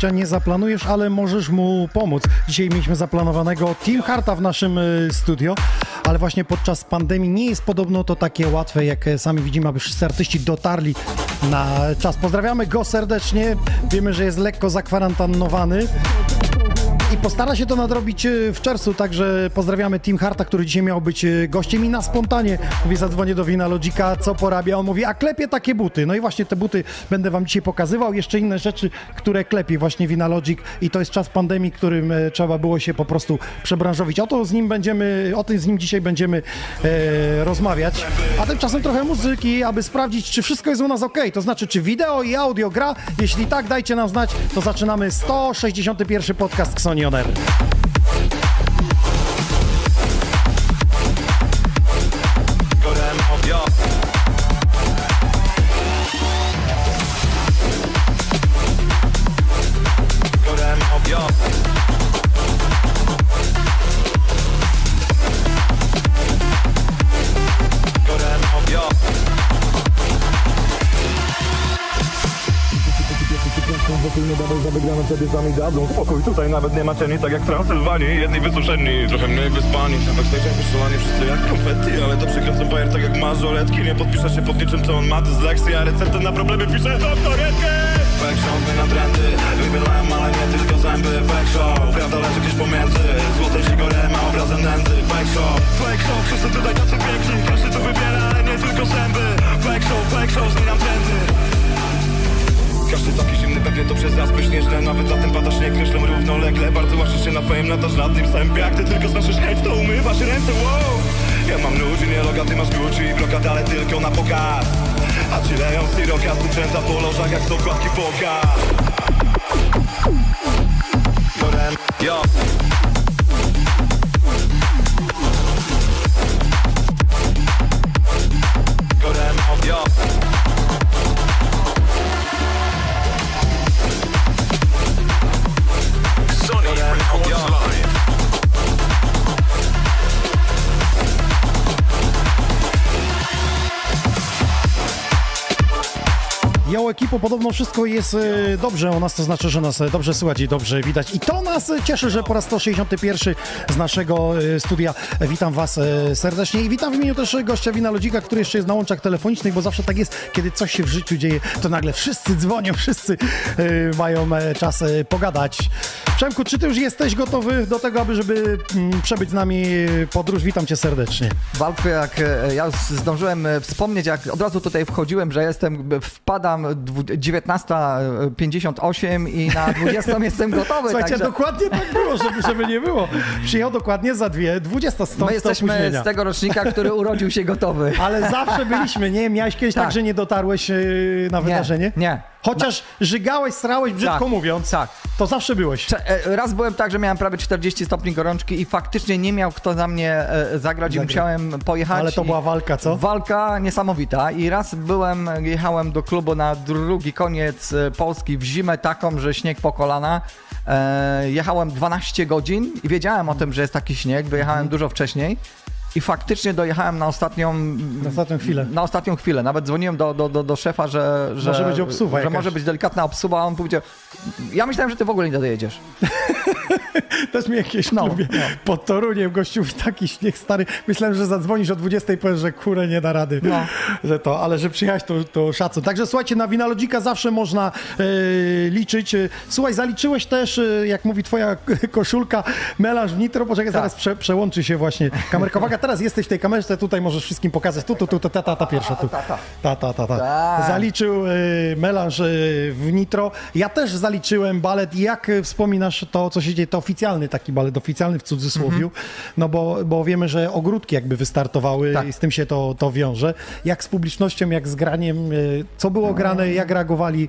życia nie zaplanujesz, ale możesz mu pomóc. Dzisiaj mieliśmy zaplanowanego Team Harta w naszym y, studio, ale właśnie podczas pandemii nie jest podobno to takie łatwe, jak e, sami widzimy, aby wszyscy artyści dotarli na czas. Pozdrawiamy go serdecznie. Wiemy, że jest lekko zakwarantannowany. I postara się to nadrobić e, w czerwcu, także pozdrawiamy Team Harta, który dzisiaj miał być e, gościem i na spontanie mówi, zadzwonię do Wina Logica, co porabia. On mówi, a klepie takie buty. No i właśnie te buty będę wam dzisiaj pokazywał. Jeszcze inne rzeczy, które klepie właśnie Wina Logic i to jest czas pandemii, którym e, trzeba było się po prostu przebranżowić. O to z nim będziemy, o tym z nim dzisiaj będziemy e, rozmawiać. A tymczasem trochę muzyki, aby sprawdzić, czy wszystko jest u nas ok. To znaczy, czy wideo i audio gra. Jeśli tak, dajcie nam znać, to zaczynamy 161 podcast Xoni On wtedy sami dadzą Spokój, tutaj nawet nie ma cieni, tak jak w Transylwanii Jedni wysuszeni, trochę mniej wyspani. Na backstage'ach wyszulani wszyscy jak konfetti Ale to przykręcą bajer tak jak mażoletki Nie podpisze się pod niczym, co on ma dyslekcję A receptę na problemy pisze doktor Edgar. Fake show, zmieniam trendy Wybielają, ale nie tylko zęby. Fake show, prawda leży gdzieś pomiędzy. Złotej sigory ma obrazem nędzy. Fake show, fake show, wszyscy tutaj tacy piękni. Każdy tu wybiera, ale nie tylko zęby. Fake show, fake show, zmieniam trendy każdy taki zimny, pewnie to przez raz byś nieźle Nawet latem pada śnieg, kreślą równolegle. Bardzo łaszysz się na fame, latasz nad nim sępie. Jak ty tylko znosisz hejt, to umywasz ręce, wow! Ja mam ludzi, nie loga, ty masz Gucci i brokat, ale tylko na pokaz. A ci leją siroka, stuczęta po lożach jak są kładki poka yo. Yo Jo, ekipo, podobno wszystko jest e, dobrze u nas, to znaczy, że nas e, dobrze słychać i dobrze widać. I to nas e, cieszy, że po raz 161 z naszego studia witam Was serdecznie i witam w imieniu też gościa Wina Lodzika, który jeszcze jest na łączach telefonicznych, bo zawsze tak jest, kiedy coś się w życiu dzieje, to nagle wszyscy dzwonią, wszyscy mają czas pogadać. Przemku, czy Ty już jesteś gotowy do tego, aby żeby mm, przebyć z nami podróż? Witam Cię serdecznie. Walkę, jak ja już zdążyłem wspomnieć, jak od razu tutaj wchodziłem, że jestem, wpadam dwu- 19.58 i na 20 jestem gotowy. Słuchajcie, także dokładnie tak było, żeby, żeby nie było. Przyjechał dokładnie za dwie, 20 stąd my jesteśmy z tego rocznika, który urodził się gotowy. Ale zawsze byliśmy, nie? Miałeś kiedyś tak, Tak. że nie dotarłeś yy, na wydarzenie? nie. Chociaż żygałeś, srałeś, brzydko Tak, mówiąc, tak. to zawsze byłeś. Cze- e, Raz byłem tak, że miałem prawie 40 stopni gorączki i faktycznie nie miał kto za mnie e, zagrać i Zagra- musiałem pojechać. Ale to i- była walka, co? Walka niesamowita i raz byłem, jechałem do klubu na drugi koniec e, Polski w zimę taką, że śnieg po kolana. E, jechałem 12 godzin i wiedziałem o tym, że jest taki śnieg, wyjechałem Mhm. dużo wcześniej. I faktycznie dojechałem na ostatnią, Na ostatnią chwilę. Na ostatnią chwilę. Nawet dzwoniłem do, do, do, do szefa, że, że, Może być obsuwa że jakaś. może być delikatna obsuwa, a on powiedział, ja myślałem, że ty w ogóle nie dojedziesz. Też mnie jakieś No, lubię. no. Pod Toruniem gościu taki śnieg stary. Myślałem, że zadzwonisz o 20 i powiesz, że kurę nie da rady. No. Że to, ale że przyjechać to, to szacun. Także słuchajcie, na Winalodzika zawsze można e, liczyć. Słuchaj, zaliczyłeś też, e, jak mówi twoja koszulka, melanż w nitro. Poczekaj, zaraz prze, przełączy się właśnie kamerka. Teraz jesteś w tej kamerze, tutaj możesz wszystkim pokazać. Tu, tu, tu, ta, ta, ta pierwsza. Tu. Ta, ta, ta, ta. Tak. Zaliczył e, melanż e, w nitro. Ja też zaliczyłem balet. Jak wspominasz to, co się dzieje? To oficjalny taki balet, oficjalny w cudzysłowiu, no bo, bo wiemy, że ogródki jakby wystartowały Mhm. Tak. i z tym się to, to wiąże. Jak z publicznością, jak z graniem, e, co było grane, jak reagowali?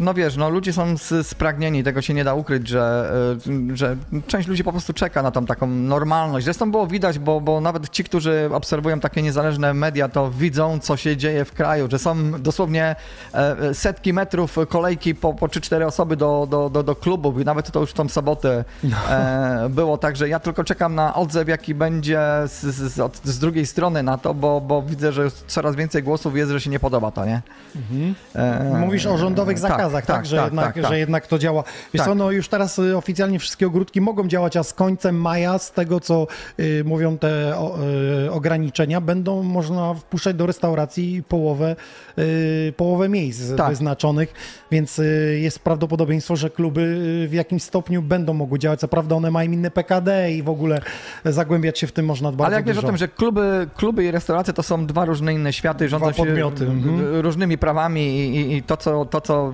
No wiesz, no ludzie są spragnieni, tego się nie da ukryć, że, y, że część ludzi po prostu czeka na tą taką normalność. Zresztą było widać, bo, bo nawet ci, którzy obserwują takie niezależne media, to widzą, co się dzieje w kraju, że są dosłownie e, setki metrów kolejki po, po 3-4 osoby do, do, do, do klubów i nawet to już w tą sobotę e, było tak, że ja tylko czekam na odzew, jaki będzie z, z, z, drugiej strony na to, bo, bo widzę, że coraz więcej głosów jest, że się nie podoba to, nie? E, Mówisz o rządowych tak, zakazach, tak? tak, że, tak, jednak, tak, tak. że jednak to działa. Wiesz Tak. co, no już teraz y, oficjalnie wszystkie ogródki mogą działać, a z końcem maja, z tego co y, mówią te o, y, ograniczenia, będą można wpuszczać do restauracji połowę, y, połowę miejsc Tak. wyznaczonych, więc y, jest prawdopodobieństwo, że kluby y, w jakimś stopniu będą mogły działać. Co prawda one mają inne PKD i w ogóle zagłębiać się w tym można bardzo Ale jak wiesz o tym, że kluby, kluby i restauracje to są dwa różne inne światy, rządzą się podmioty, mhm. różnymi prawami i, i, i to, co, to, co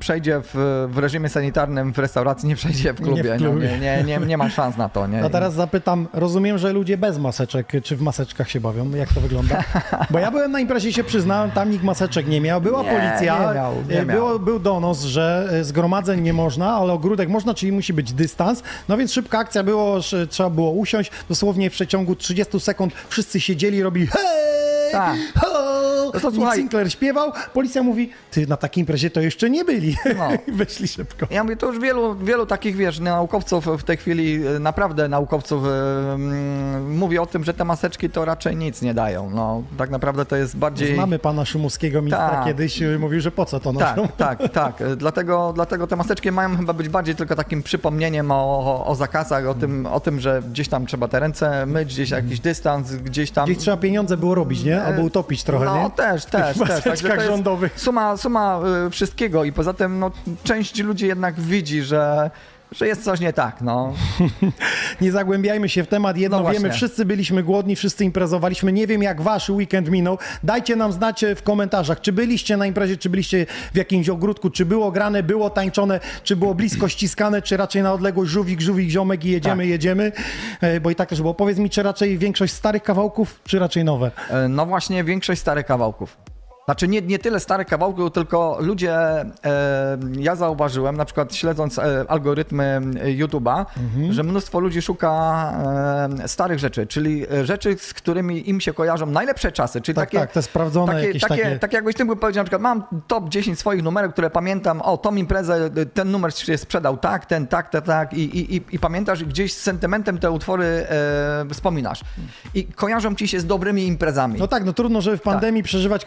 przejdzie w, w reżimie sanitarnym w restauracji, nie przejdzie w klubie. w klubie. Nie, nie, nie, nie ma szans na to. Nie? A teraz zapytam, rozumiem, że ludzie bez maseczek, czy w maseczkach się bawią? Jak to wygląda? Bo ja byłem na imprezie, się przyznałem, tam nikt maseczek nie miał, była Nie, policja, nie miał, nie e, miał. Było, był donos, że e, zgromadzeń nie można, ale ogródek można, czyli musi być dystans. No więc szybka akcja było, trzeba było usiąść, dosłownie w przeciągu 30 sekund wszyscy siedzieli, robili hej, Tak. ho! No to słuchaj. Sinclair śpiewał, policja mówi, ty na takiej imprezie to jeszcze nie byli. No. I Wyszli szybko. Ja mówię, to już wielu, wielu takich, wiesz, naukowców w tej chwili, e, naprawdę naukowców mm, mówi o tym, że te maseczki to raczej nic nie dają. No, tak naprawdę to jest bardziej... Znamy pana Szumowskiego, ministra Tak. kiedyś, e, mówił, że po co to noszą. Tak, tak, tak. Dlatego, dlatego te maseczki mają chyba być bardziej tylko takim przypomnieniem o, o, o zakazach, o tym, o tym, że gdzieś tam trzeba te ręce myć, gdzieś jakiś dystans, gdzieś tam... Gdzieś trzeba pieniądze było robić, nie? Albo utopić trochę, no, nie? też, też, tych też. Także rządowych. Suma, suma y, wszystkiego i poza tym no, część ludzi jednak widzi, że, że jest coś nie tak, no. Nie zagłębiajmy się w temat. Jedno No wiemy, wszyscy byliśmy głodni, wszyscy imprezowaliśmy. Nie wiem, jak wasz weekend minął. Dajcie nam znać e, w komentarzach, czy byliście na imprezie, czy byliście w jakimś ogródku, czy było grane, było tańczone, czy było blisko ściskane, czy raczej na odległość żółwik, żółwik, ziomek i jedziemy, Tak. jedziemy. E, Bo i tak też było. Powiedz mi, czy raczej większość starych kawałków, czy raczej nowe? E, No właśnie, większość starych kawałków. Znaczy nie, nie tyle starych kawałków, tylko ludzie, e, ja zauważyłem, na przykład śledząc e, algorytmy e, YouTube'a, Mhm. że mnóstwo ludzi szuka e, starych rzeczy, czyli e, rzeczy, z którymi im się kojarzą najlepsze czasy, czyli Tak, takie, tak, te sprawdzone takie, jakieś takie, takie- Tak jakbyś ty mógł powiedzieć, na przykład mam top 10 swoich numerów, które pamiętam, o tą imprezę, ten numer się sprzedał tak, ten tak, tak, tak i, i, i, i pamiętasz gdzieś z sentymentem te utwory e, wspominasz. I kojarzą ci się z dobrymi imprezami. No tak, no trudno, żeby w pandemii przeżywać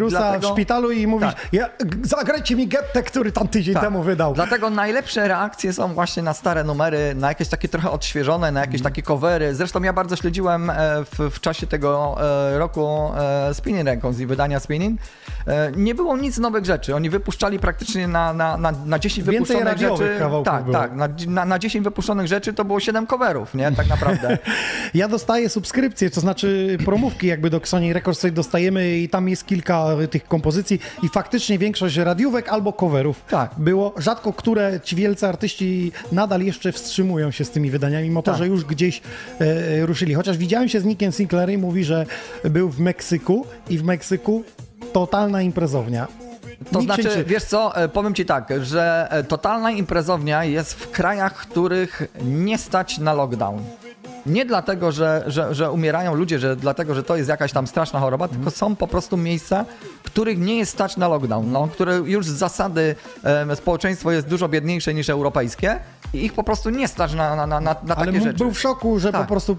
koronawirusa Dlatego- w szpitalu i mówić, Tak. ja, zagrajcie mi Gettę, który tam tydzień Tak. temu wydał. Dlatego najlepsze reakcje są właśnie na stare numery, na jakieś takie trochę odświeżone, na jakieś Mhm. takie covery. Zresztą ja bardzo śledziłem e, w, w czasie tego e, roku e, Spinning Records i wydania Spinning. Nie było nic nowych rzeczy. Oni wypuszczali praktycznie na, na, na, na 10 Więcej wypuszczonych rzeczy. Tak, było. tak. Na, na, na 10 wypuszczonych rzeczy to było 7 coverów, nie? Tak naprawdę. Ja dostaję subskrypcje, to znaczy promówki jakby do Sony Records sobie dostajemy i tam jest kilka tych kompozycji i faktycznie większość radiówek albo coverów Tak. było. Rzadko które ci wielcy artyści nadal jeszcze wstrzymują się z tymi wydaniami, mimo to, Tak. że już gdzieś e, e, ruszyli. Chociaż widziałem się z Nickiem Sinclairem i mówi, że był w Meksyku i w Meksyku totalna imprezownia. To Nikt się znaczy, nie- wiesz co, e, powiem ci tak, że e, totalna imprezownia jest w krajach, których nie stać na lockdown. Nie dlatego, że, że, że umierają ludzie, że dlatego, że to jest jakaś tam straszna choroba, tylko są po prostu miejsca, których nie jest stać na lockdown, no, które już z zasady em, społeczeństwo jest dużo biedniejsze niż europejskie i ich po prostu nie stać na, na, na, na Ale takie mu- rzeczy. był w szoku, że Tak. po prostu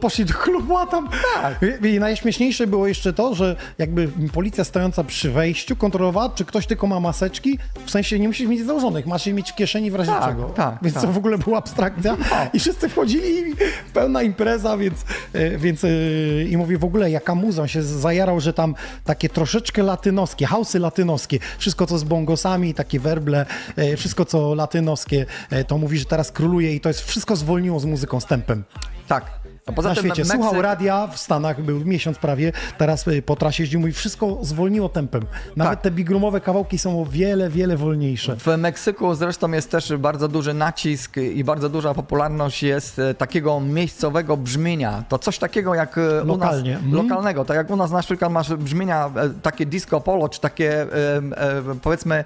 poszli do klubu, a tam... Tak. I, I najśmieszniejsze było jeszcze to, że jakby policja stojąca przy wejściu kontrolowała, czy ktoś tylko ma maseczki, w sensie nie musisz mieć założonych, masz je mieć w kieszeni w razie Tak, czego. tak, więc tak. to w ogóle była abstrakcja i wszyscy wchodzili i pełna impreza, więc, e, więc e, i mówię w ogóle jaka muza, on się zajarał, że tam takie troszeczkę latynoskie, hausy latynoskie, wszystko co z bongosami, takie werble, e, wszystko co latynoskie, to mówi, że teraz króluje i to jest wszystko zwolniło z muzyką, z tempem. Tak. Poza Na tym świecie. Meksyk- Słuchał radia w Stanach, był miesiąc prawie, teraz y, po trasie jeździł i wszystko zwolniło tempem. Nawet Tak. te bigrumowe kawałki są o wiele, wiele wolniejsze. W Meksyku zresztą jest też bardzo duży nacisk i bardzo duża popularność jest e, takiego miejscowego brzmienia. To coś takiego jak e, u Lokalnie. nas, Mhm. lokalnego. Tak jak u nas na przykład masz brzmienia e, takie disco polo, czy takie e, powiedzmy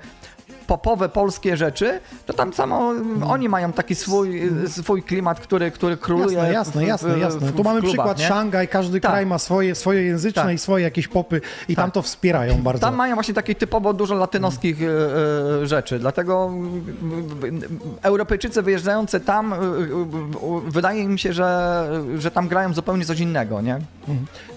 popowe polskie rzeczy, to tam samo oni mają taki swój, swój klimat, który, który króluje. Jasne, jasne, w- jasne, w- jasne. w- Tu mamy klubach, przykład nie? Szangaj, każdy Tak. kraj ma swoje, swoje języczne Tak. i swoje jakieś popy i tam Tak. to wspierają bardzo. Tam mają właśnie takie typowo dużo latynoskich e, rzeczy, dlatego mm, Europejczycy wyjeżdżający tam, e, wydaje mi się, że, że tam grają zupełnie coś innego, nie?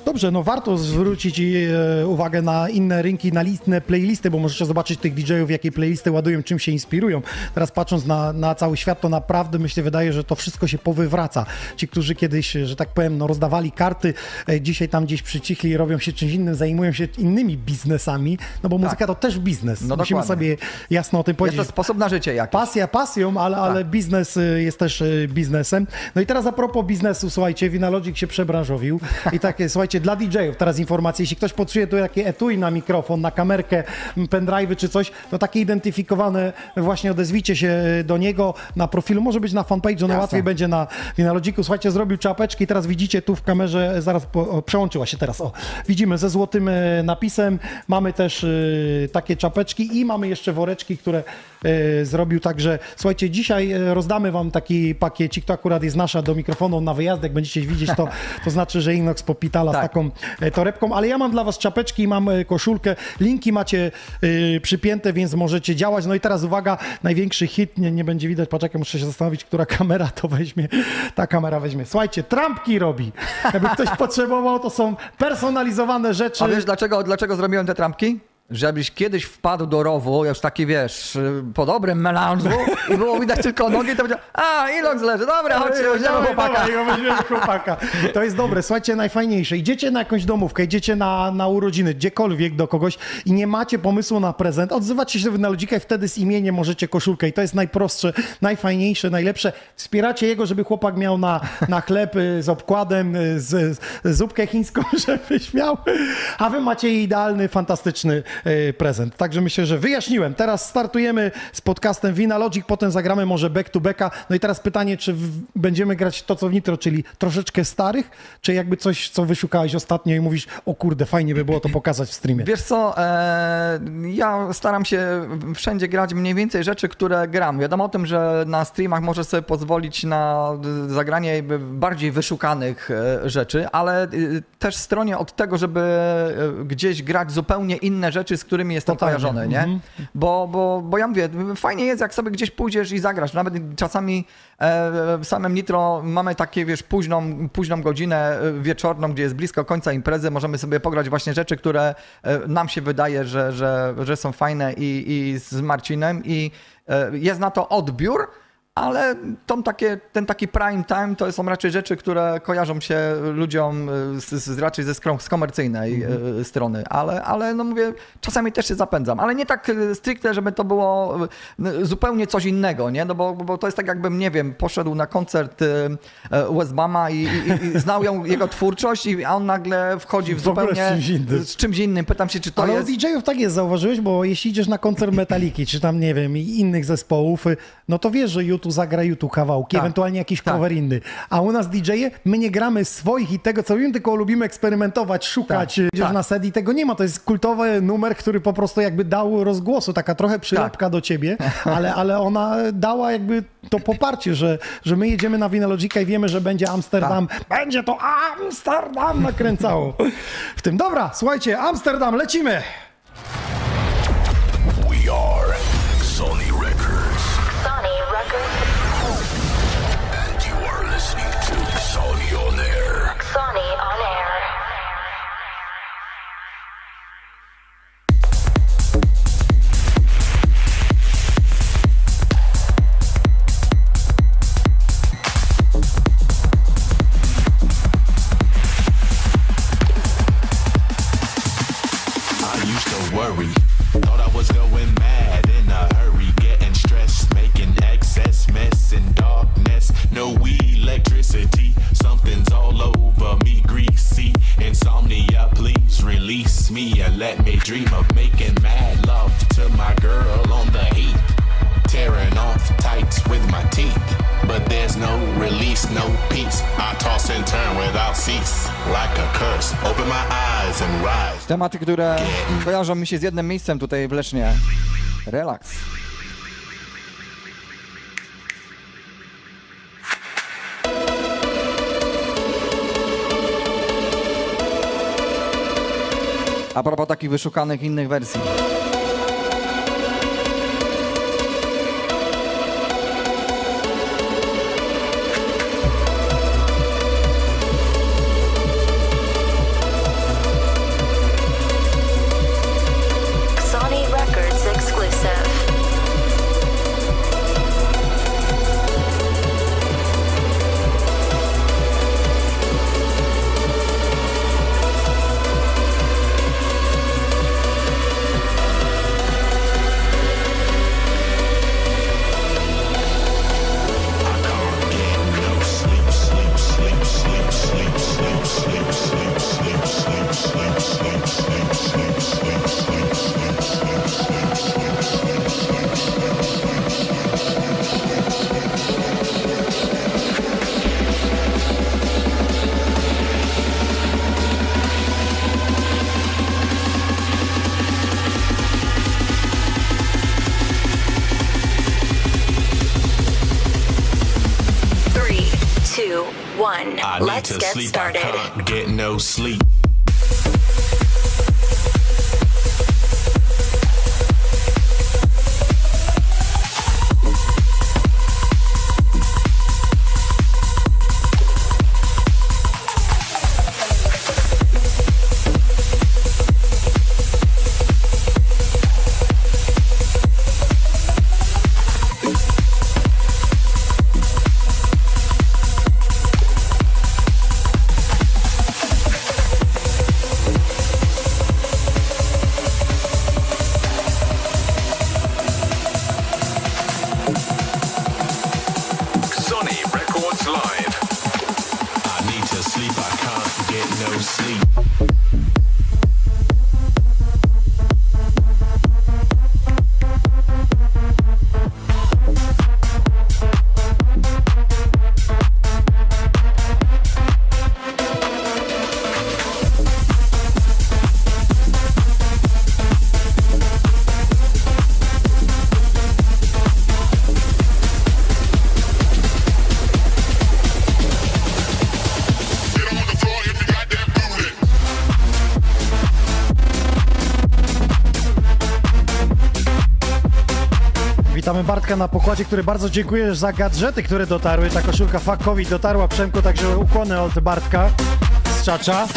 Dobrze, no warto zwrócić e, uwagę na inne rynki, na inne playlisty, bo możecie zobaczyć tych DJ-ów, jakie playlisty ładują, czym się inspirują. Teraz patrząc na, na cały świat, to naprawdę myślę, wydaje, że to wszystko się powywraca. Ci, którzy kiedyś, że tak powiem, no, rozdawali karty, e, dzisiaj tam gdzieś przycichli, robią się czymś innym, zajmują się innymi biznesami, no bo muzyka to też biznes. No Musimy dokładnie. sobie jasno o tym Jest powiedzieć. to sposób na życie jakiś. Pasja pasją, ale, Tak. ale biznes y, jest też biznesem. No i teraz a propos biznesu, słuchajcie, Winalogic się przebranżowił i takie, słuchajcie, dla DJ-ów teraz informacje, jeśli ktoś potrzebuje tu jakie etui na mikrofon, na kamerkę, m, pendrive'y czy coś, to takie identyfikowane właśnie odezwijcie się y, do niego na profilu, może być na fanpage'u, no najłatwiej będzie na Winalogicu. Słuchajcie, zrobił czapeczki, teraz widzicie tu w kamerze, zaraz po, o, przełączyła się teraz, o, widzimy ze złotym y, napisem, mamy też y, takie czapeczki i mamy jeszcze woreczki, które zrobił. Także słuchajcie, dzisiaj rozdamy wam taki pakiecik, to akurat jest nasza do mikrofonu. Na wyjazd, jak będziecie widzieć, to, to znaczy, że Inox popitala z Tak. taką e, torebką, ale ja mam dla was czapeczki, mam e, koszulkę, linki macie e, przypięte, więc możecie działać. No i teraz uwaga, największy hit, nie, nie będzie widać, poczekaj, muszę się zastanowić, która kamera to weźmie, ta kamera weźmie. Słuchajcie, trampki robi. Jakby ktoś potrzebował, to są personalizowane rzeczy. A wiesz dlaczego, dlaczego zrobiłem te trampki? Żebyś kiedyś wpadł do rowu, już taki wiesz, po dobrym melanżu i było widać tylko nogi, to powiedział, a Ilox leży, dobra, chodźcie, weźmiemy chłopaka. chłopaka. To jest dobre. Słuchajcie, najfajniejsze. Idziecie na jakąś domówkę, idziecie na, na urodziny, gdziekolwiek do kogoś i nie macie pomysłu na prezent, odzywacie się na ludzika i wtedy z imieniem możecie koszulkę. I to jest najprostsze, najfajniejsze, najlepsze. Wspieracie jego, żeby chłopak miał na, na chleb y, z obkładem, y, z, z zupkę chińską, żebyś miał. A wy macie idealny, fantastyczny prezent. Także myślę, że wyjaśniłem. Teraz startujemy z podcastem Wina Logic, potem zagramy może back to backa. No i teraz pytanie, czy będziemy grać to, co w Nitro, czyli troszeczkę starych, czy jakby coś, co wyszukałeś ostatnio i mówisz, o kurde, fajnie by było to pokazać w streamie. Wiesz co, e, ja staram się wszędzie grać mniej więcej rzeczy, które gram. Wiadomo o tym, że na streamach możesz sobie pozwolić na zagranie bardziej wyszukanych e, rzeczy, ale e, też stronię od tego, żeby e, gdzieś grać zupełnie inne rzeczy, z którymi jestem Totalnie. kojarzony, nie? Mhm. Bo, bo, bo ja mówię, fajnie jest, jak sobie gdzieś pójdziesz i zagrasz. Nawet czasami e, w samym Nitro mamy takie, wiesz, późną, późną godzinę e, wieczorną, gdzie jest blisko końca imprezy, możemy sobie pograć właśnie rzeczy, które e, nam się wydaje, że, że, że są fajne i, i z Marcinem i e, jest na to odbiór, ale tą takie, ten taki prime time to są raczej rzeczy, które kojarzą się ludziom z, z, raczej ze skrom, z komercyjnej e, strony, ale, ale no mówię, czasami też się zapędzam, ale nie tak e, stricte, żeby to było e, zupełnie coś innego, nie? No bo, bo to jest tak jakbym, nie wiem, poszedł na koncert Westbama i, i, i znał ją, jego twórczość, i, a on nagle wchodzi w, ogóle z zupełnie czymś innym. z czymś innym. Pytam się, czy to Ale jest... u DJ-ów tak jest, zauważyłeś, bo jeśli idziesz na koncert Metaliki, czy tam, nie wiem, innych zespołów, y, no to wiesz, że YouTube tu zagraj tu kawałki, Tak. ewentualnie jakiś Tak. cover inny. A u nas DJ-e, my nie gramy swoich i tego, co lubimy, tylko lubimy eksperymentować, szukać. Tak, Idziesz tak. na set i tego nie ma. To jest kultowy numer, który po prostu jakby dał rozgłosu, taka trochę przylepka Tak. do ciebie, ale, ale ona dała jakby to poparcie, że, że my jedziemy na Winelogika i wiemy, że będzie Amsterdam. Tak. Będzie to Amsterdam nakręcało. W tym, dobra, słuchajcie, Amsterdam, lecimy! We are Tematy, które kojarzą mi się z jednym miejscem tutaj w Lesznie. A propos takich wyszukanych innych wersji. Let's to get sleep, I started. can't get no sleep. Bartka na pokładzie, który bardzo dziękuję za gadżety, które dotarły. Ta koszulka Fakowi dotarła Przemku, także ukłony od Bartka z Czacza.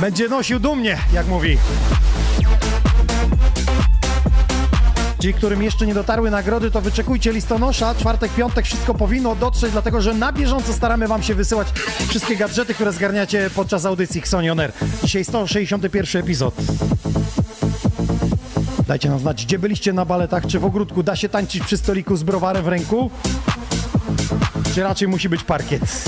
Będzie nosił dumnie, jak mówi. Ci, którym jeszcze nie dotarły nagrody, to wyczekujcie listonosza. Czwartek, piątek, wszystko powinno dotrzeć, dlatego że na bieżąco staramy Wam się wysyłać wszystkie gadżety, które zgarniacie podczas audycji Xoni On Air. Dzisiaj 161 epizod. Dajcie nam znać, gdzie byliście na baletach, czy w ogródku da się tańczyć przy stoliku z browarem w ręku, czy raczej musi być parkiet.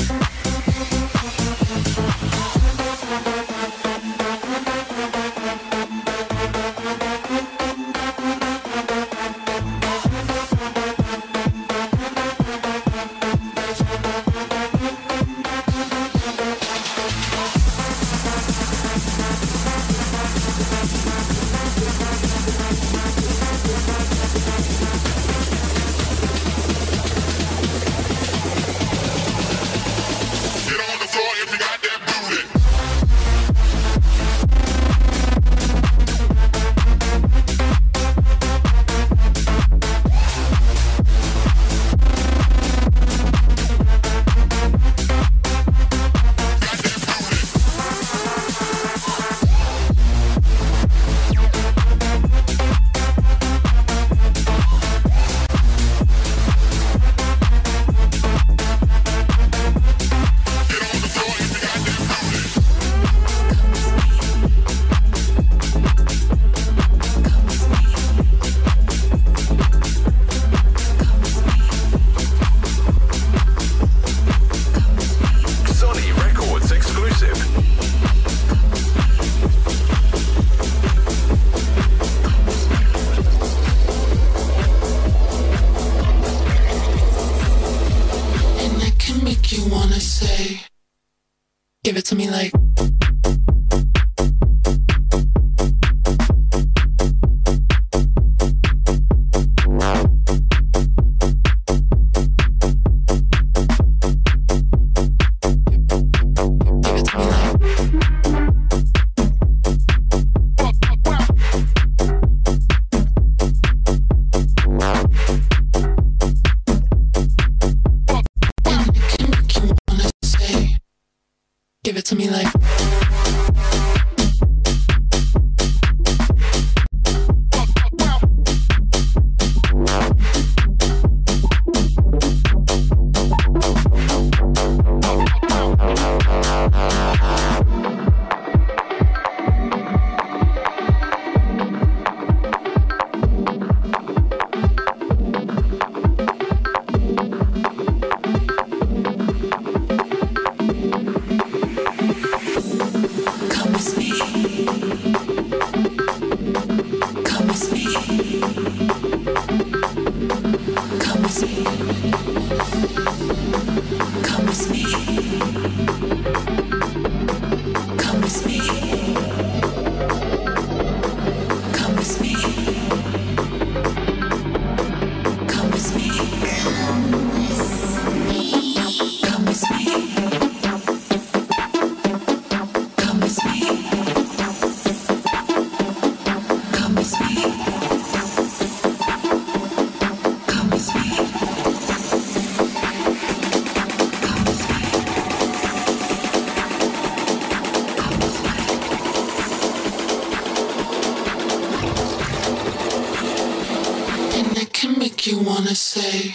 You wanna say, give it to me like. Wanna say,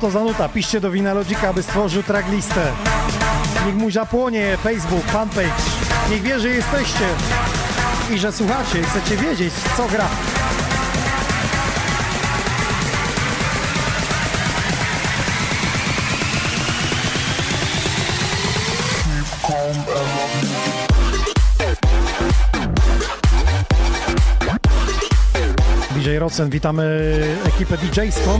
to za nuta? Piszcie do Winalogica, aby stworzył tracklistę. Niech mu zapłonie Facebook, fanpage. Niech wie, że jesteście i że słuchacie i chcecie wiedzieć, co gra. DJ Rocen, witamy ekipę DJ-ską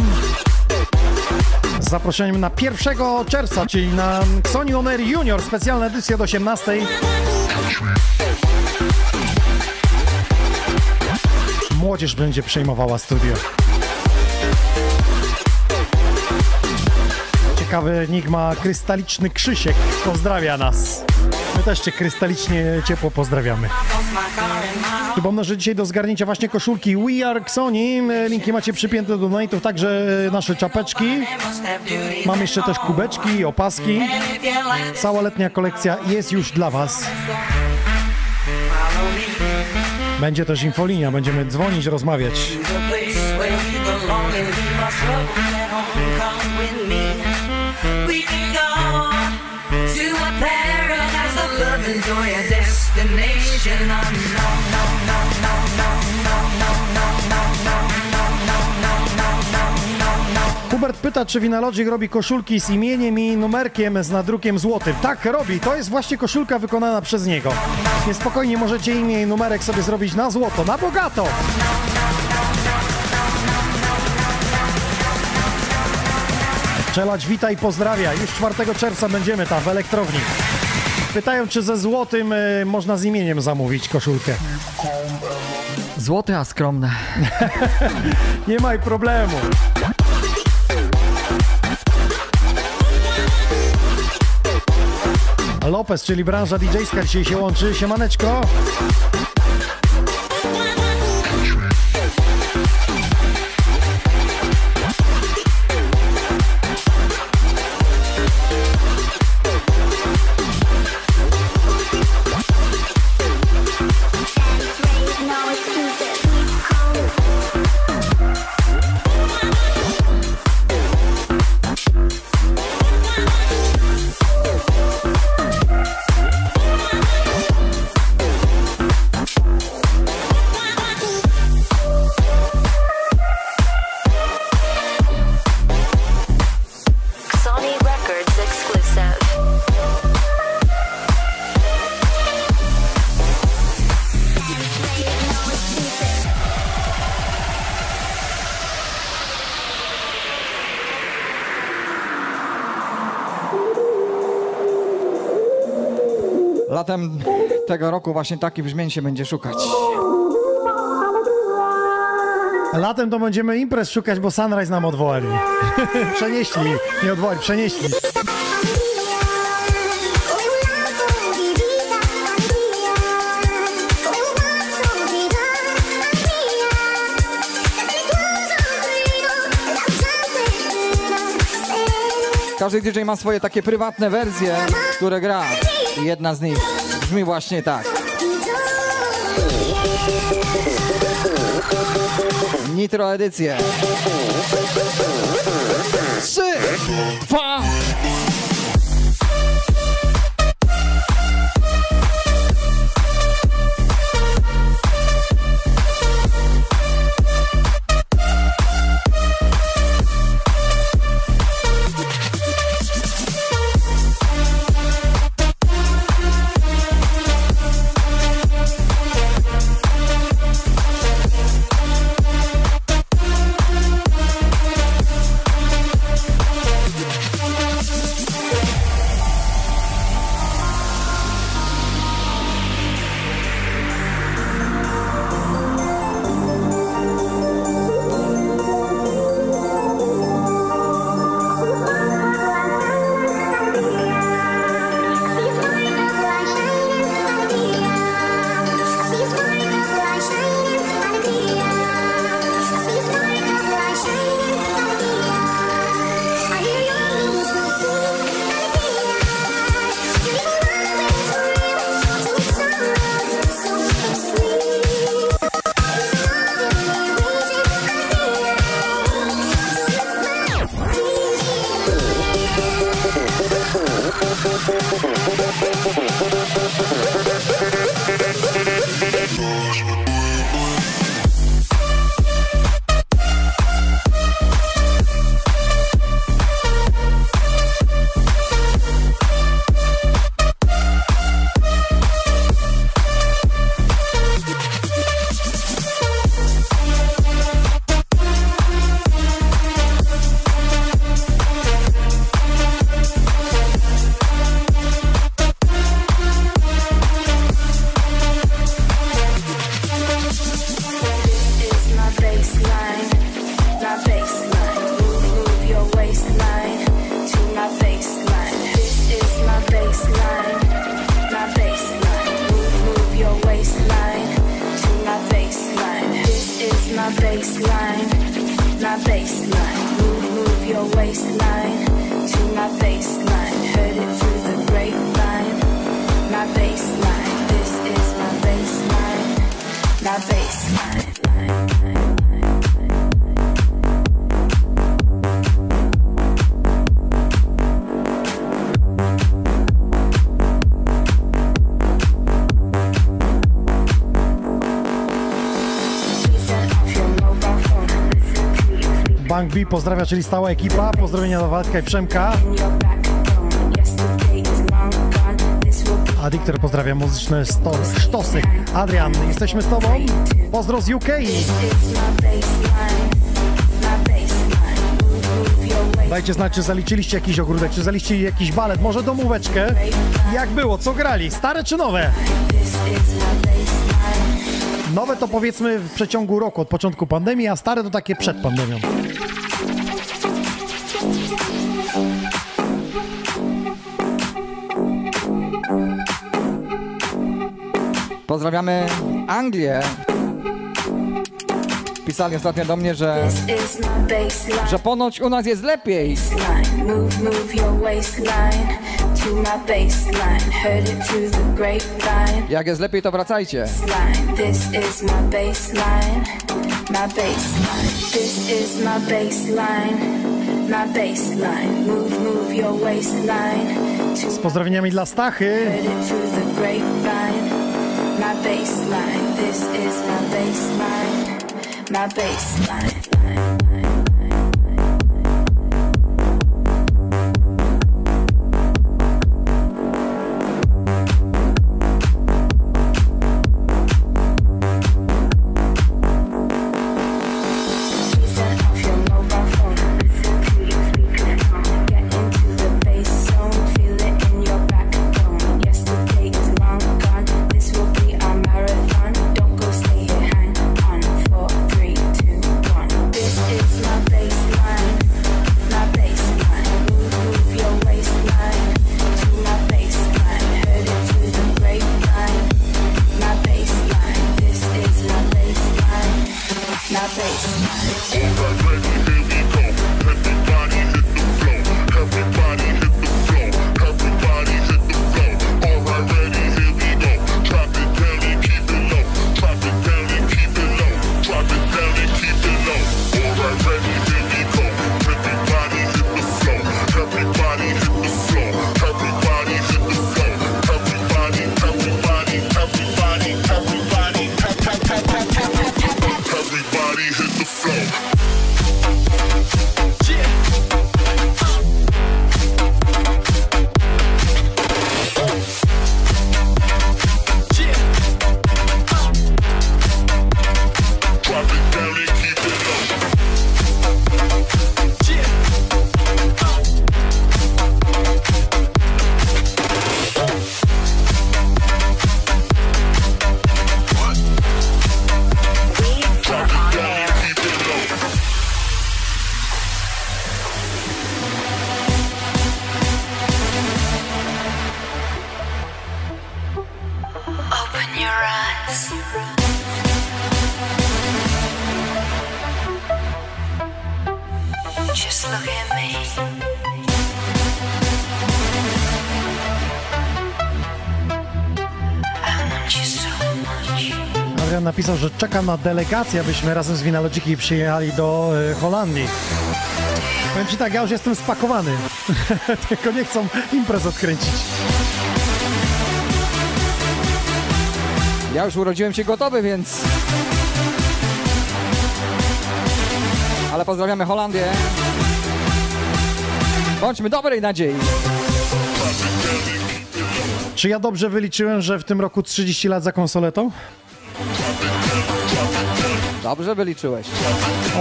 zaproszeniem na 1 czerwca, czyli na Sony On Junior, specjalna edycja do 18. Młodzież będzie przejmowała studio. Ciekawy enigma, krystaliczny Krzysiek pozdrawia nas. My też cię krystalicznie ciepło pozdrawiamy. Przypomnę, że dzisiaj do zgarnięcia właśnie koszulki We Are Sony. Linki macie przypięte do donate'ów, także nasze czapeczki. Mam jeszcze też kubeczki, opaski. Cała letnia kolekcja jest już dla Was. Będzie też infolinia, będziemy dzwonić, rozmawiać. We and No, no, no, no, no, no, no, no, no, no, no, no, no, no, no, no. Hubert pyta, czy Vinalogic robi koszulki z imieniem i numerkiem z nadrukiem złotym. Tak, robi. To jest właśnie koszulka wykonana przez niego. Więc spokojnie możecie imię i numerek sobie zrobić na złoto, na bogato. Czelać, witaj, pozdrawia. Już 4 czerwca będziemy tam w elektrowni. Pytają, czy ze złotym y, można z imieniem zamówić koszulkę. Złote, a skromne. Nie ma problemu. Lopez, czyli branża DJ-ska dzisiaj się łączy. Siemaneczko. Latem tego roku właśnie taki brzmień się będzie szukać. Latem to będziemy imprez szukać, bo Sunrise nam odwołali. przenieśli, nie odwołali, przenieśli. Każdy DJ ma swoje takie prywatne wersje, które gra. I jedna z nich brzmi właśnie tak. Nitro edycję. Trzy, dwa, Young B pozdrawia, czyli stała ekipa. Pozdrowienia dla Waldka i Przemka. A Diktor pozdrawia muzyczne sto, sztosy. Adrian, jesteśmy z Tobą. Pozdro z UK. Dajcie znać, czy zaliczyliście jakiś ogródek, czy zaliczyliście jakiś balet, może domóweczkę. Jak było, co grali, stare czy nowe? Nowe to powiedzmy w przeciągu roku, od początku pandemii, a stare to takie przed pandemią. Pozdrawiamy Anglię. Pisali ostatnio do mnie, że, że ponoć u nas jest lepiej. Jak jest lepiej, to wracajcie. My baseline. This is my baseline, my baseline. Move, move your waistline to Z pozdrowieniami dla Stachy. Baseline. This is my baseline, my baseline. Że czeka na delegację, abyśmy razem z Winalogiki przyjechali do e, Holandii. Powiem ci tak, ja już jestem spakowany. Tylko nie chcą imprez odkręcić. Ja już urodziłem się gotowy, więc... Ale pozdrawiamy Holandię. Bądźmy dobrej nadziei. Czy ja dobrze wyliczyłem, że w tym roku 30 lat za konsoletą? Dobrze wyliczyłeś.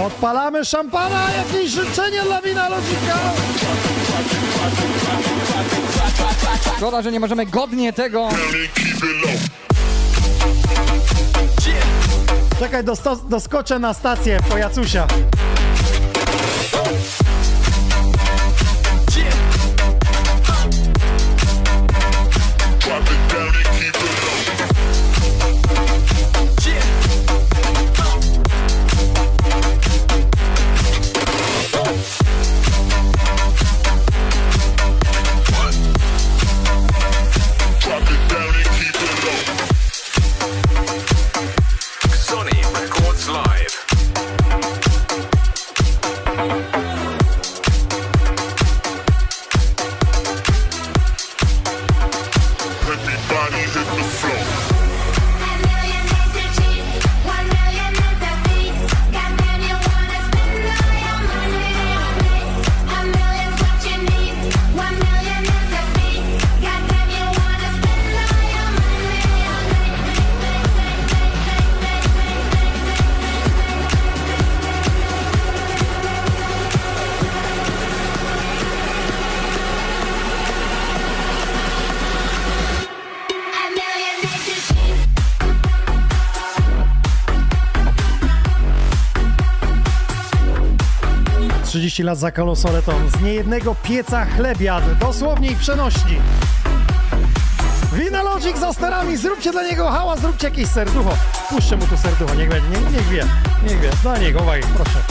Odpalamy szampana! Jakieś życzenie dla Winalogika! Szkoda, że nie możemy godnie tego Czekaj, doskoczę na stację po Jacusia. 30 lat za kolosoletą. Z niejednego pieca chleb jadł, dosłownie i przenośni. Wina Logic za sterami, zróbcie dla niego hałas, zróbcie jakieś serducho. Puszczę mu tu serducho, niech będzie, niech, niech wie, niech wie. Dla niego, uwagi, proszę.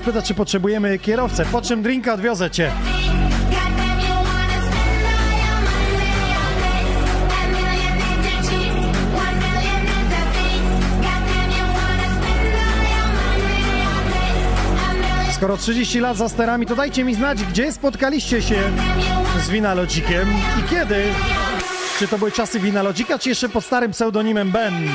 Pyta, czy potrzebujemy kierowcę. Po czym drinka odwiozę cię. Skoro 30 lat za sterami, to dajcie mi znać, gdzie spotkaliście się z Winalodzikiem i kiedy. Czy to były czasy Winalodzika, czy jeszcze pod starym pseudonimem Ben?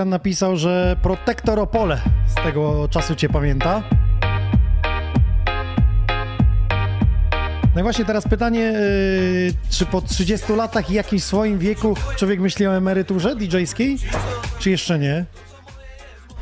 Adrian napisał, że Protektor Opole z tego czasu cię pamięta. No i właśnie teraz pytanie, yy, czy po 30 latach i jakimś swoim wieku człowiek myśli o emeryturze DJ-skiej, czy jeszcze nie?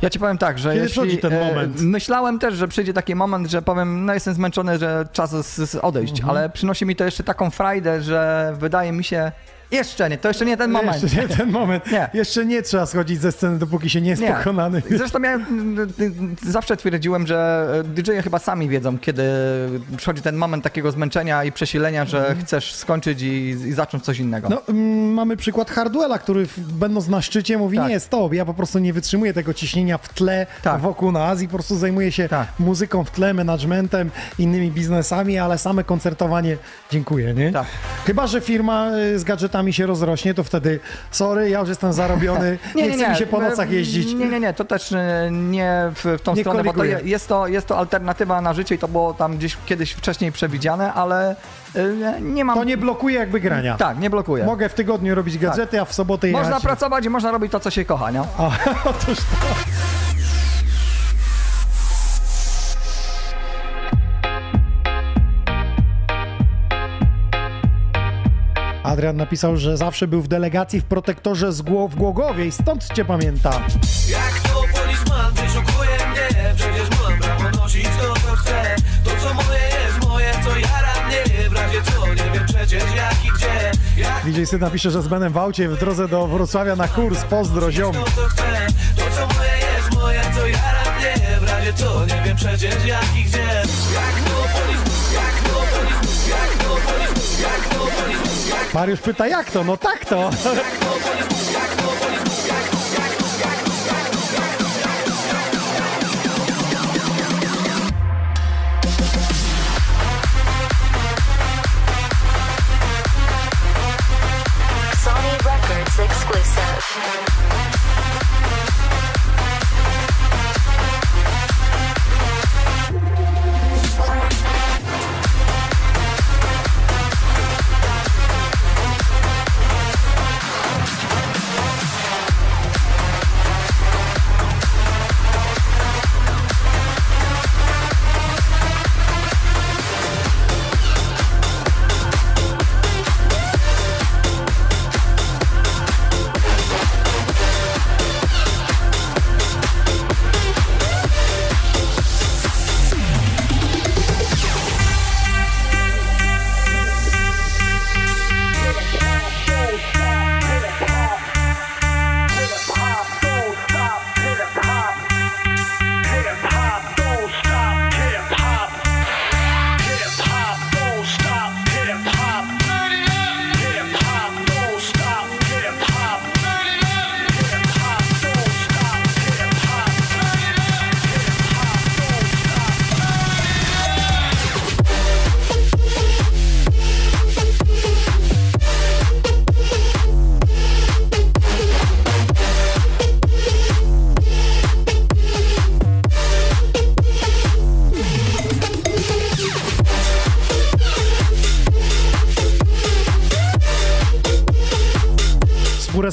Ja ci powiem tak, że Kiedy jeśli, ten e, moment? myślałem też, że przyjdzie taki moment, że powiem, no jestem zmęczony, że czas z, z odejść, Mhm. ale przynosi mi to jeszcze taką frajdę, że wydaje mi się, jeszcze nie, to jeszcze nie ten moment. Jeszcze nie ten moment. Nie. Jeszcze nie trzeba schodzić ze sceny, dopóki się nie jest Nie. pokonany. Zresztą ja mm, y, zawsze twierdziłem, że DJ-e chyba sami wiedzą, kiedy przychodzi ten moment takiego zmęczenia i przesilenia, że chcesz skończyć i, i zacząć coś innego. No, mm, mamy przykład Hardwella, który będąc na szczycie mówi, Tak. nie, stop, ja po prostu nie wytrzymuję tego ciśnienia w tle Tak. wokół nas i po prostu zajmuję się Tak. muzyką w tle, managementem, innymi biznesami, ale same koncertowanie, dziękuję, nie? Tak. Chyba, że firma y, z gadżetami się rozrośnie, to wtedy, sorry, ja już jestem zarobiony, nie, chce mi się po nocach jeździć. Nie, nie, nie, to też e, nie w, w tą Nie stronę, bo to jest to, jest to alternatywa na życie i to było tam gdzieś kiedyś wcześniej przewidziane, ale e, nie mam... To nie blokuje jakby grania. Tak, nie blokuje. Mogę w tygodniu robić gadżety, a w sobotę Można jechać. pracować i można robić to, co się kocha, nie? A, otóż to. Adrian napisał, że zawsze był w delegacji w protektorze z Gło- w Głogowie i stąd cię pamięta. Jak to polisman mnie Przecież mam prawo nosić to co chcę. To co moje jest moje, co jara mnie W razie co, nie wiem przecież jak i gdzie. Jak DJ Syd napisze, że z Benem w aucie w drodze do Wrocławia na kurs, pozdro ziom. to co chcę. To co moje jest moje, co jara mnie W razie co, nie wiem przecież jak i gdzie Mariusz pyta, jak to? No tak to. to polisman, jak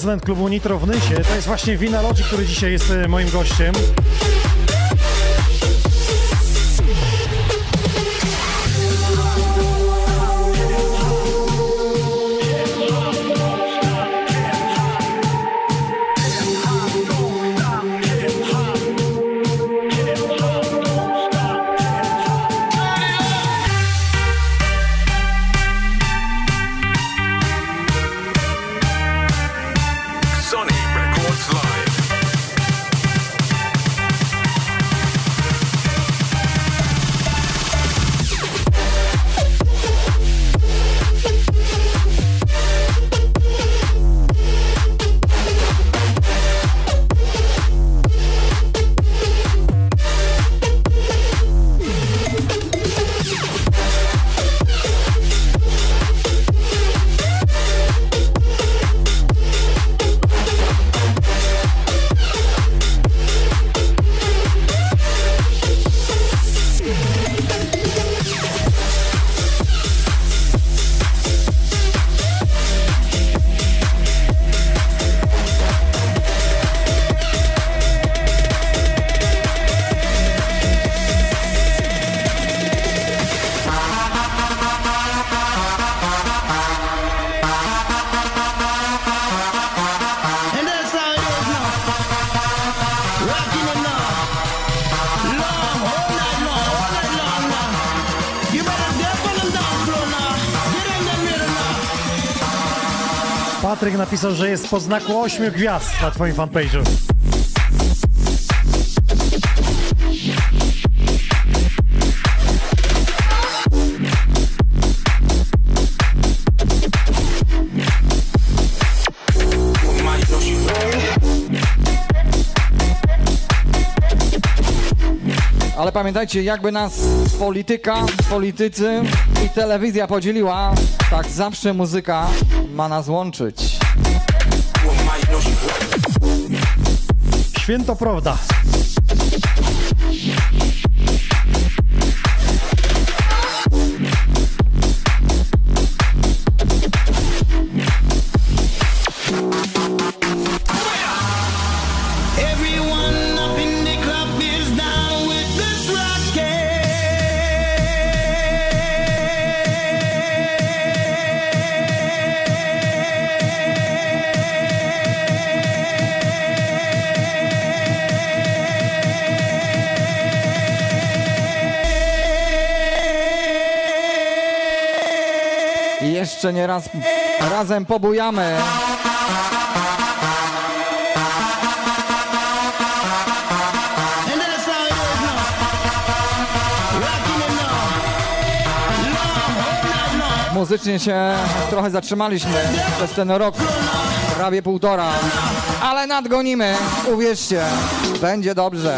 zespół rezydent klubu Nitro w Nysie. To jest właśnie Vinalogy, który dzisiaj jest e, moim gościem. Napisał, że jest po znaku 8 gwiazd na twoim fanpage'u. Ale pamiętajcie, jakby nas polityka, politycy i telewizja podzieliła, tak zawsze muzyka ma nas łączyć. Święto prawda. All night long. Muzycznie się trochę zatrzymaliśmy przez ten rok, prawie półtora, ale nadgonimy, uwierzcie, będzie dobrze.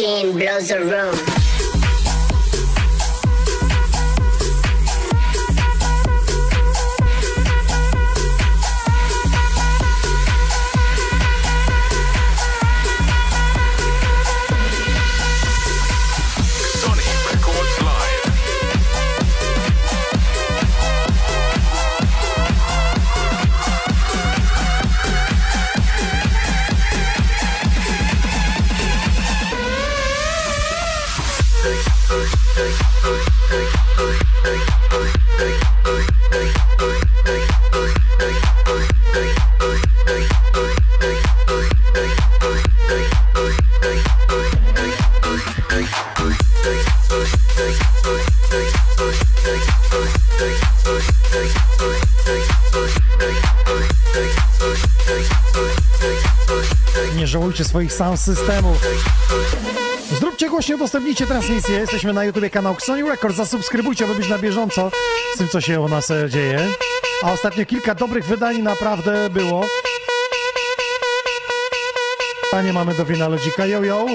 Machine blows the room. Sound systemów. Zróbcie głośno, udostępnijcie transmisję. Jesteśmy na YouTubie kanał Sony Records. Zasubskrybujcie, aby być na bieżąco z tym, co się u nas e, dzieje. A ostatnio kilka dobrych wydań naprawdę było. Panie mamy do wina lodzika. Yo, yo.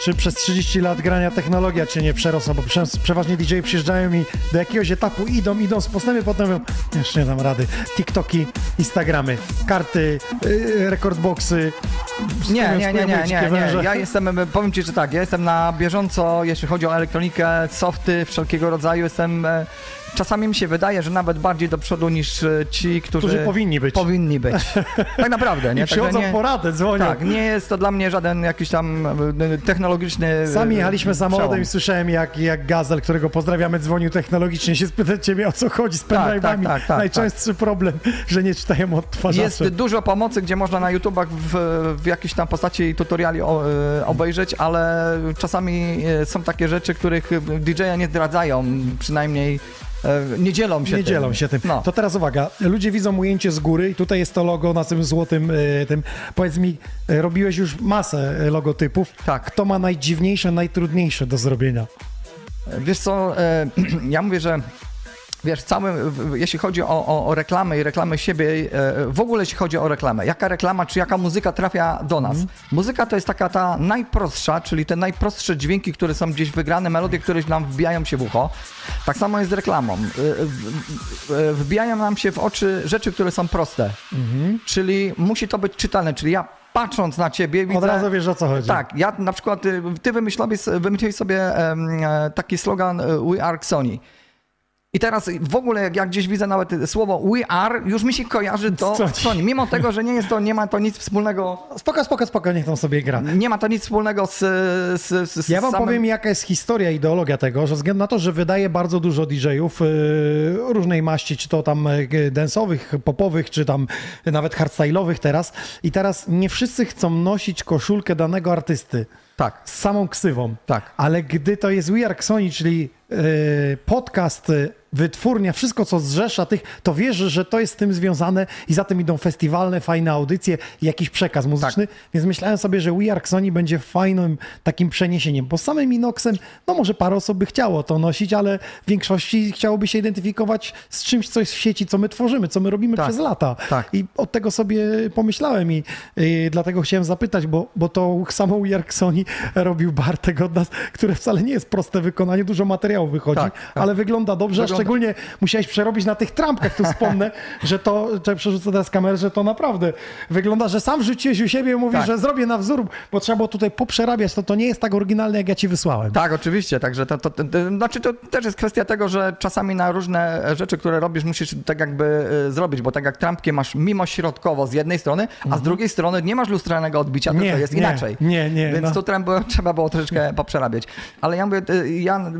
Czy przez 30 lat grania technologia cię nie przerosła, bo przeważnie DJ przyjeżdżają i do jakiegoś etapu idą, idą z postępem, potem mówią, jeszcze nie dam rady. TikToki, Instagramy, karty, yy, rekordboxy. Nie, nie, nie, nie, nie, nie. węże. Ja jestem, powiem ci, że tak, ja jestem na bieżąco, jeśli chodzi o elektronikę, softy wszelkiego rodzaju, jestem... e, Czasami mi się wydaje, że nawet bardziej do przodu niż e, ci, którzy, Którzy powinni być. Powinni być. Tak naprawdę, nie? I przychodzą nie, po radę, dzwonią. Tak, nie jest to dla mnie żaden jakiś tam e, technologiczny... e, Sami jechaliśmy samochodem i słyszałem, jak, jak Gazel, którego pozdrawiamy, dzwonił technologicznie, się spytać ciebie, o co chodzi z Tak, pendrive'ami. tak, tak, tak, Najczęstszy problem, że nie czytają odtwarzaczy. Jest dużo pomocy, gdzie można na YouTubach w, w jakiejś tam postaci tutoriali obejrzeć, ale czasami są takie rzeczy, których DJ-a nie zdradzają, przynajmniej nie dzielą się Nie tym. dzielą się tym. No. To teraz uwaga, ludzie widzą ujęcie z góry i tutaj jest to logo na tym złotym e, tym. Powiedz mi, e, robiłeś już masę e, logotypów. Tak. Kto ma najdziwniejsze, najtrudniejsze do zrobienia? Wiesz co, e, ja mówię, że wiesz, cały, w- jeśli chodzi o, o, o reklamę i reklamę siebie, e, w ogóle jeśli chodzi o reklamę, jaka reklama czy jaka muzyka trafia do nas? Muzyka to jest taka ta najprostsza, czyli te najprostsze dźwięki, które są gdzieś wygrane, melodie, które nam wbijają się w ucho. Tak samo jest z reklamą. E, e, Wbijają nam się w oczy rzeczy, które są proste, czyli musi to być czytelne, czyli ja patrząc na ciebie widzę... Od razu wiesz o co chodzi. Tak, ja na przykład, ty wymyśliłeś, wymyśliłeś sobie taki slogan We are Sony. I teraz w ogóle jak ja gdzieś widzę nawet słowo we are, już mi się kojarzy to Sony. Sony. Mimo tego, że nie jest to, nie ma to nic wspólnego, Spoko, spoko, spoko, niech tam sobie gra. nie ma to nic wspólnego z, z, z, Ja wam samym... powiem, jaka jest historia, ideologia tego, że względu na to, że wydaje bardzo dużo DJ-ów yy, różnej maści, czy to tam yy, dance'owych, popowych, czy tam nawet hardstyle'owych teraz. I teraz nie wszyscy chcą nosić koszulkę danego artysty. Tak. Z samą ksywą. Tak. Ale gdy to jest We Are Sony, czyli podcast, yy, wytwórnia, wszystko co zrzesza tych, to wierzę, że to jest z tym związane i za tym idą festiwalne, fajne audycje i jakiś przekaz muzyczny. Więc myślałem sobie, że We Are Sony będzie fajnym takim przeniesieniem. Bo samym Inoxem, no może parę osób by chciało to nosić, ale w większości chciałoby się identyfikować z czymś, co jest w sieci, co my tworzymy, co my robimy Tak. przez lata. Tak. I od tego sobie pomyślałem i y, dlatego chciałem zapytać, bo, bo to samo We Are Sony robił Bartek od nas, które wcale nie jest proste wykonanie, dużo materiału wychodzi, Tak, tak. ale wygląda dobrze, Wygląda- a szczególnie musiałeś przerobić na tych trampkach, tu wspomnę, że to, że przerzucę teraz kamerę, że to naprawdę wygląda, że sam rzuciłeś u siebie i mówisz, Tak. że zrobię na wzór, bo trzeba było tutaj poprzerabiać, to to nie jest tak oryginalne, jak ja ci wysłałem. Tak, oczywiście, także to, to, to, to, znaczy to też jest kwestia tego, że czasami na różne rzeczy, które robisz, musisz tak jakby y, zrobić, bo tak jak trampkę masz mimo środkowo z jednej strony, a z drugiej strony nie masz lustralnego odbicia, Mhm. Nie, tylko jest nie, inaczej. nie, nie, Więc no. tu trzeba, trzeba było troszeczkę poprzerabiać. Ale ja mówię, y, ja y,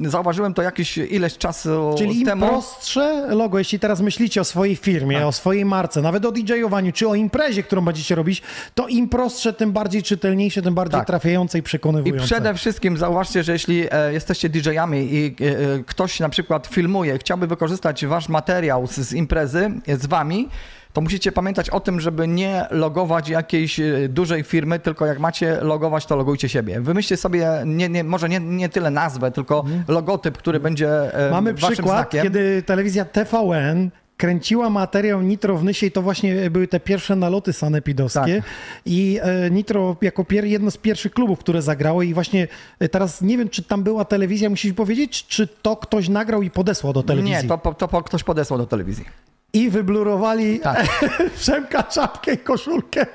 zauważyłem to jakieś ileś czasu Czyli temu. prostsze logo, jeśli teraz myślicie o swojej firmie, Tak. o swojej marce, nawet o DJ-owaniu, czy o imprezie, którą będziecie robić, to im prostsze, tym bardziej czytelniejsze, tym bardziej Tak. trafiające i I przekonywujące. przede wszystkim zauważcie, że jeśli e, jesteście DJ-ami i e, e, ktoś na przykład filmuje, chciałby wykorzystać wasz materiał z, z imprezy z wami, to to musicie pamiętać o tym, żeby nie logować jakiejś e, dużej firmy, tylko jak macie logować, to logujcie siebie. Wymyślcie sobie nie, nie, może nie, nie tyle nazwę, tylko logotyp, który będzie e, Mamy waszym przykład, znakiem. kiedy telewizja TVN kręciła materiał Nitro w Nysie i to właśnie były te pierwsze naloty sanepidowskie Tak. i e, Nitro jako pier, jedno z pierwszych klubów, które zagrało i właśnie teraz nie wiem, czy tam była telewizja, musisz powiedzieć, czy to ktoś nagrał i podesłał do telewizji. Nie, to, to po- ktoś podesłał do telewizji. I wyblurowali Tak. Przemka czapkę i koszulkę.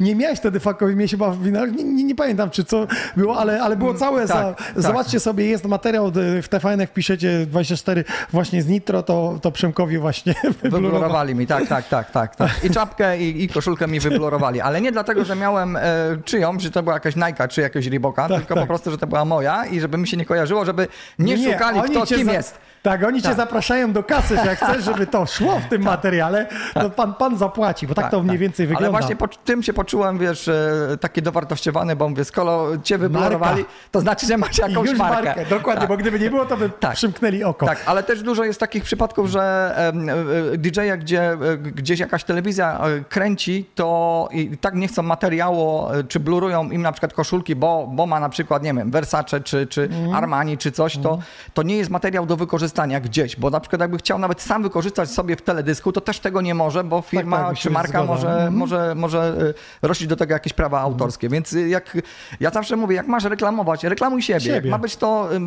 Nie miałeś wtedy fakowi, miałeś chyba w finale, nie, nie, nie pamiętam czy co było, ale, ale było całe, za, tak, tak. zobaczcie sobie, jest materiał w TVN, jak piszecie 24 właśnie z Nitro, to, to Przemkowi właśnie wyblurowali. Wyblurowali mi, tak, tak, tak, tak, tak. I czapkę, i, i koszulkę mi wyblurowali. Ale nie dlatego, że miałem e, czyją, że to była jakaś Nike czy jakiegoś tylko tak. po prostu, że to była moja i żeby mi się nie kojarzyło, żeby nie, szukali, oni kto kim za- jest. Tak, oni cię Tak. zapraszają do kasy, że jak chcesz, żeby to szło w tym materiale, to pan, pan zapłaci, bo tak, to mniej więcej wygląda. Ale właśnie po tym się poczułem, wiesz, e, taki dowartościowany, bo mówię, skoro cię wyblurowali, to znaczy, że macie I jakąś już markę. markę, dokładnie, Tak. bo gdyby nie było, to by przymknęli oko. Tak, ale też dużo jest takich przypadków, że em, e, DJ-a, gdzie e, gdzieś jakaś telewizja e, kręci, to i tak nie chcą materiału, e, czy blurują im na przykład koszulki, bo, bo ma na przykład, nie wiem, Versace, czy, czy Mhm. Armani, czy coś, to, to nie jest materiał do wykorzystania gdzieś, bo na przykład jakby chciał nawet sam wykorzystać sobie w teledysku, to też tego nie może, bo firma tak, się czy marka zgoda. może, Mhm. może, może e, rościć do tego jakieś prawa autorskie. Więc e, jak ja zawsze mówię, jak masz reklamować, reklamuj siebie. Jak Siebie. ma być to, e,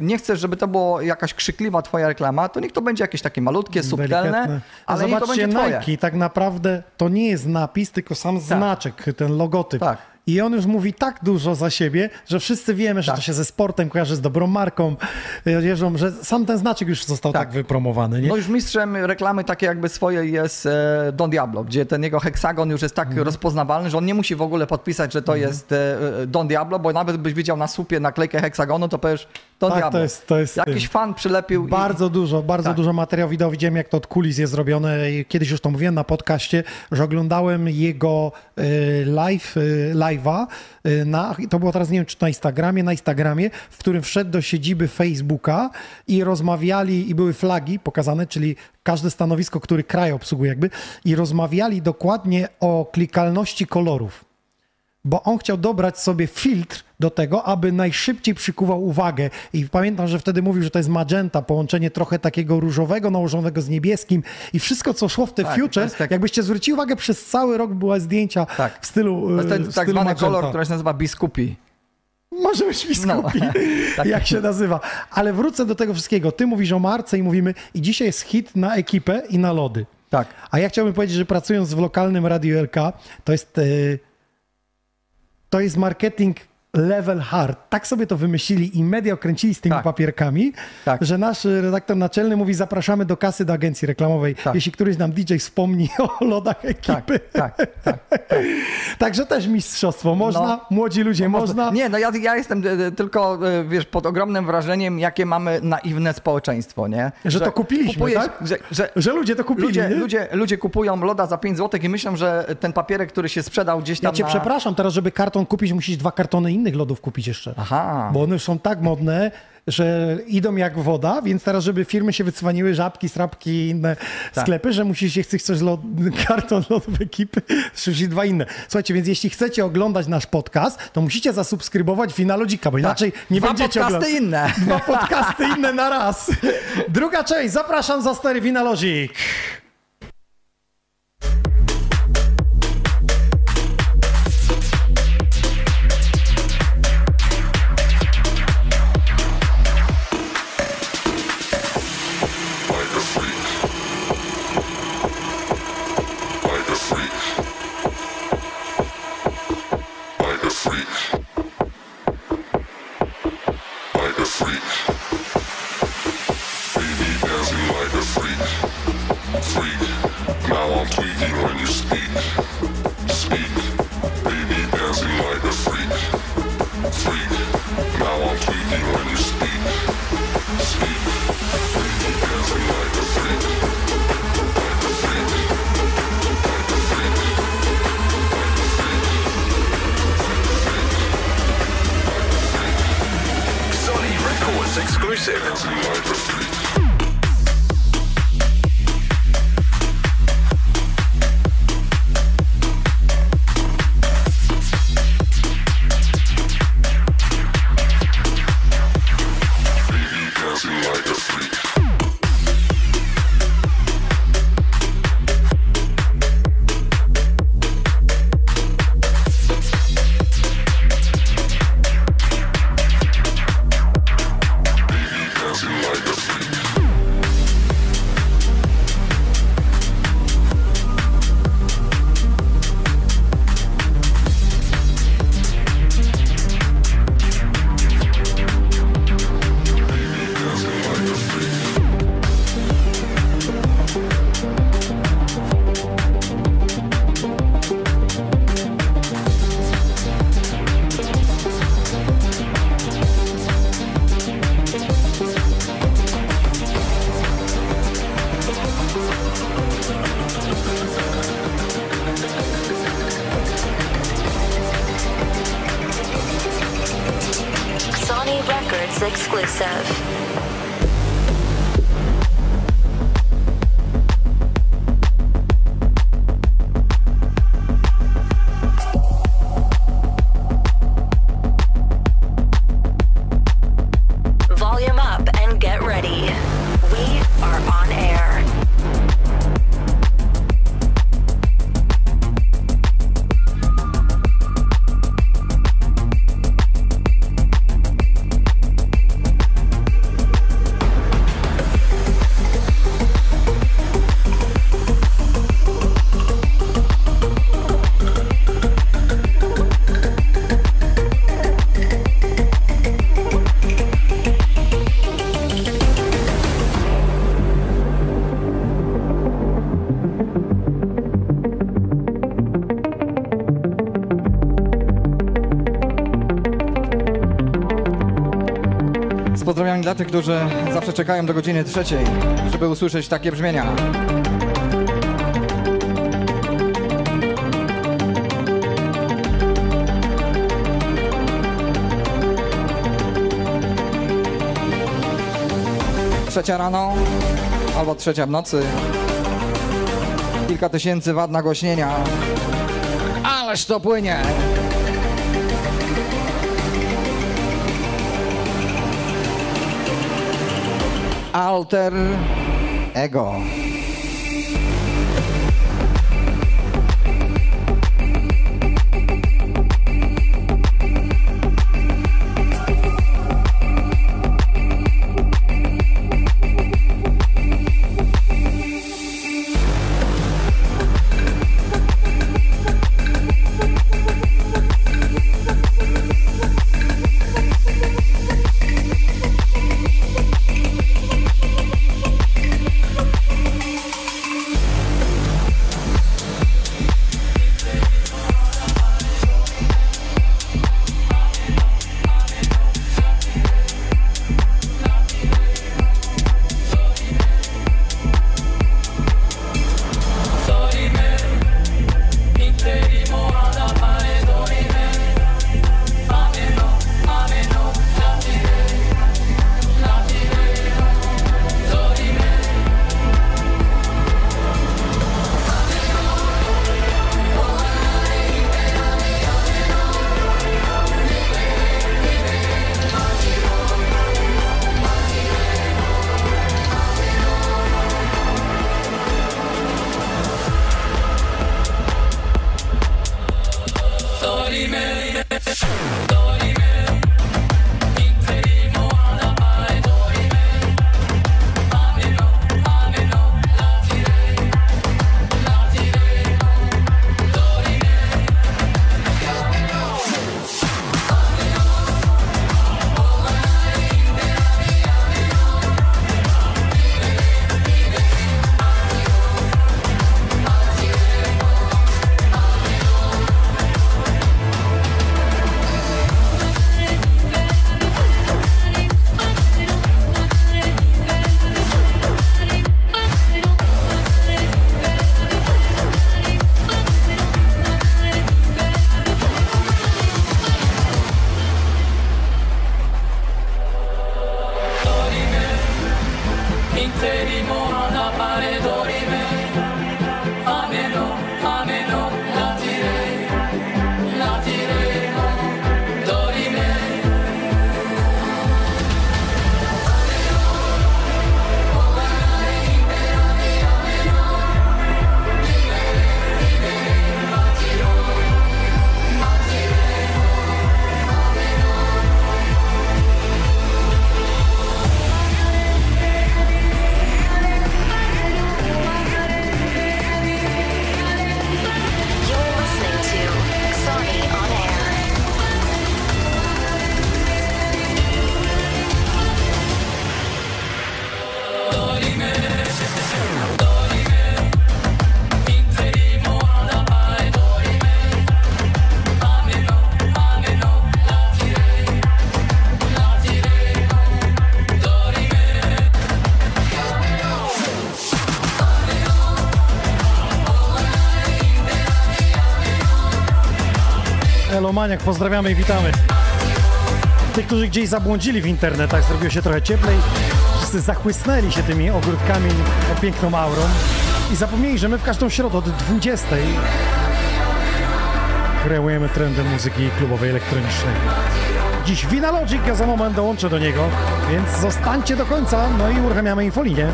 nie chcesz, żeby to było jakaś krzykliwa twoja reklama, to niech to będzie jakieś takie malutkie, subtelne, Delikatne. Ale niech to będzie twoje. Tak. Nike tak naprawdę to nie jest napis, tylko sam znaczek, ten logotyp. I on już mówi tak dużo za siebie, że wszyscy wiemy, że to się ze sportem kojarzy, z dobrą marką, e, wierzą, że sam ten znaczek już został tak, wypromowany. Nie? No już mistrzem reklamy takie jakby swojej jest e, Don Diablo, gdzie ten jego heksagon już jest tak Mhm. rozpoznawalny, że on nie musi w ogóle podpisać, że to jest e, Don Diablo, bo nawet byś widział na supie naklejkę heksagonu, to powiesz Don Tak, to jest- to jest Jakiś tym. fan przylepił i... Bardzo dużo, bardzo Tak. dużo materiału wideo widziałem, jak to od kulis jest zrobione. I Kiedyś już to mówiłem na podcaście, że oglądałem jego e, live, e, live'a e, na, to było teraz nie wiem, czy na Instagramie, na Instagramie, w którym wszedł do siedziby Facebooka i rozmawiali, i były flagi pokazane, czyli każde stanowisko, który kraj obsługuje jakby, i rozmawiali dokładnie o klikalności kolorów bo on chciał dobrać sobie filtr do tego, aby najszybciej przykuwał uwagę. I pamiętam, że wtedy mówił, że to jest magenta, połączenie trochę takiego różowego nałożonego z niebieskim i wszystko, co szło w te Tak, future, tak- jakbyście zwrócili uwagę, przez cały rok były zdjęcia w stylu To jest ten e, tak zwany magenta. kolor, który się nazywa biskupi. Może być biskupi, tak. jak się nazywa. Ale wrócę do tego wszystkiego. Ty mówisz o marce i mówimy, i dzisiaj jest hit na ekipę i na lody. Tak. A ja chciałbym powiedzieć, że pracując w lokalnym Radiu LK, to jest, e, to jest marketing level hard. Tak sobie to wymyślili i media okręcili z tymi papierkami, że nasz redaktor naczelny mówi, zapraszamy do kasy do agencji reklamowej, jeśli któryś nam DJ wspomni o lodach ekipy. Tak, Także też mistrzostwo. Można, No. młodzi ludzie, można. Nie, no ja, ja jestem e, e, tylko, e, wiesz, pod ogromnym wrażeniem, jakie mamy naiwne społeczeństwo, nie? Że to kupiliśmy, tak? Że, że, Że ludzie to kupili, ludzie, ludzie, ludzie kupują loda za 5 zł i myślą, że ten papierek, który się sprzedał gdzieś Ja tam cię na... przepraszam, teraz żeby karton kupić, musisz dwa kartony innych lodów kupić jeszcze. Aha. Bo one są tak modne, że idą jak woda, więc teraz, żeby firmy się wycwaniły, żabki, strapki i inne Tak. sklepy, że musisz, jeśli chcesz lod, karton lodów ekipy, musisz dwa inne. Słuchajcie, więc jeśli chcecie oglądać nasz podcast, to musicie zasubskrybować Finalodzika, bo inaczej nie Tak. Dwa będziecie podcasty oglądać. inne. Dwa podcasty inne na raz. Druga część, zapraszam za stery Finalozik. Dla tych, którzy zawsze czekają do godziny trzeciej, żeby usłyszeć takie brzmienia. Trzecia rano albo trzecia w nocy. Kilka tysięcy wad nagłośnienia. Ależ to płynie! Alter Ego. Elomaniak, pozdrawiamy i witamy. Tych, którzy gdzieś zabłądzili w internetach, zrobiło się trochę cieplej. Wszyscy zachłysnęli się tymi ogródkami piękną aurą i zapomnieli, że my w każdą środę od 20 kreujemy trendy muzyki klubowej elektronicznej. Dziś Vinalogic, a za moment dołączę do niego, więc zostańcie do końca, no i uruchamiamy infolinię.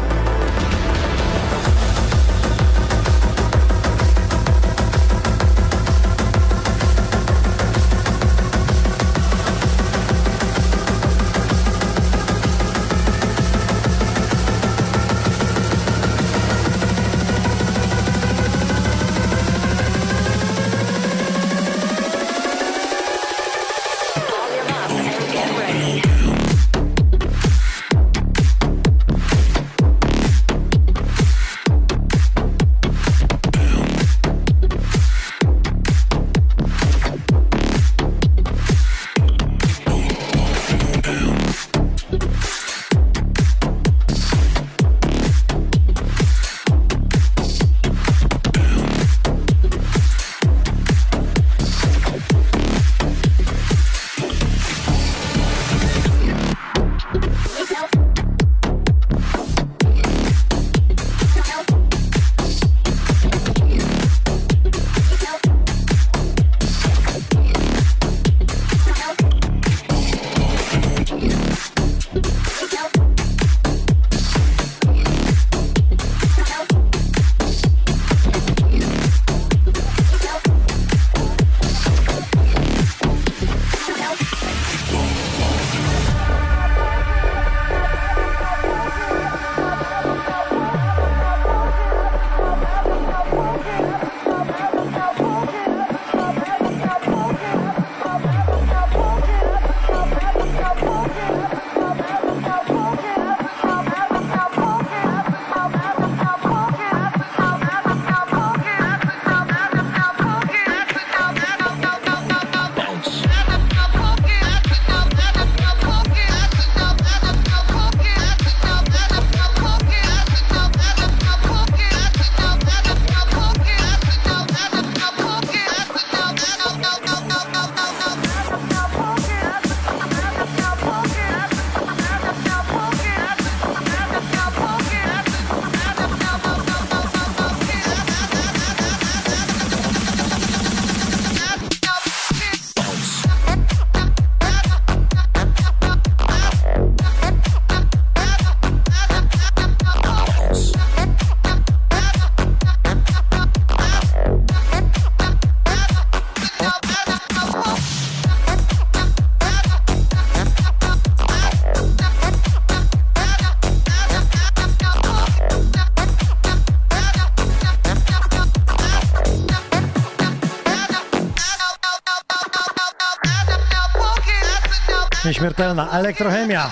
Nieśmiertelna elektrochemia.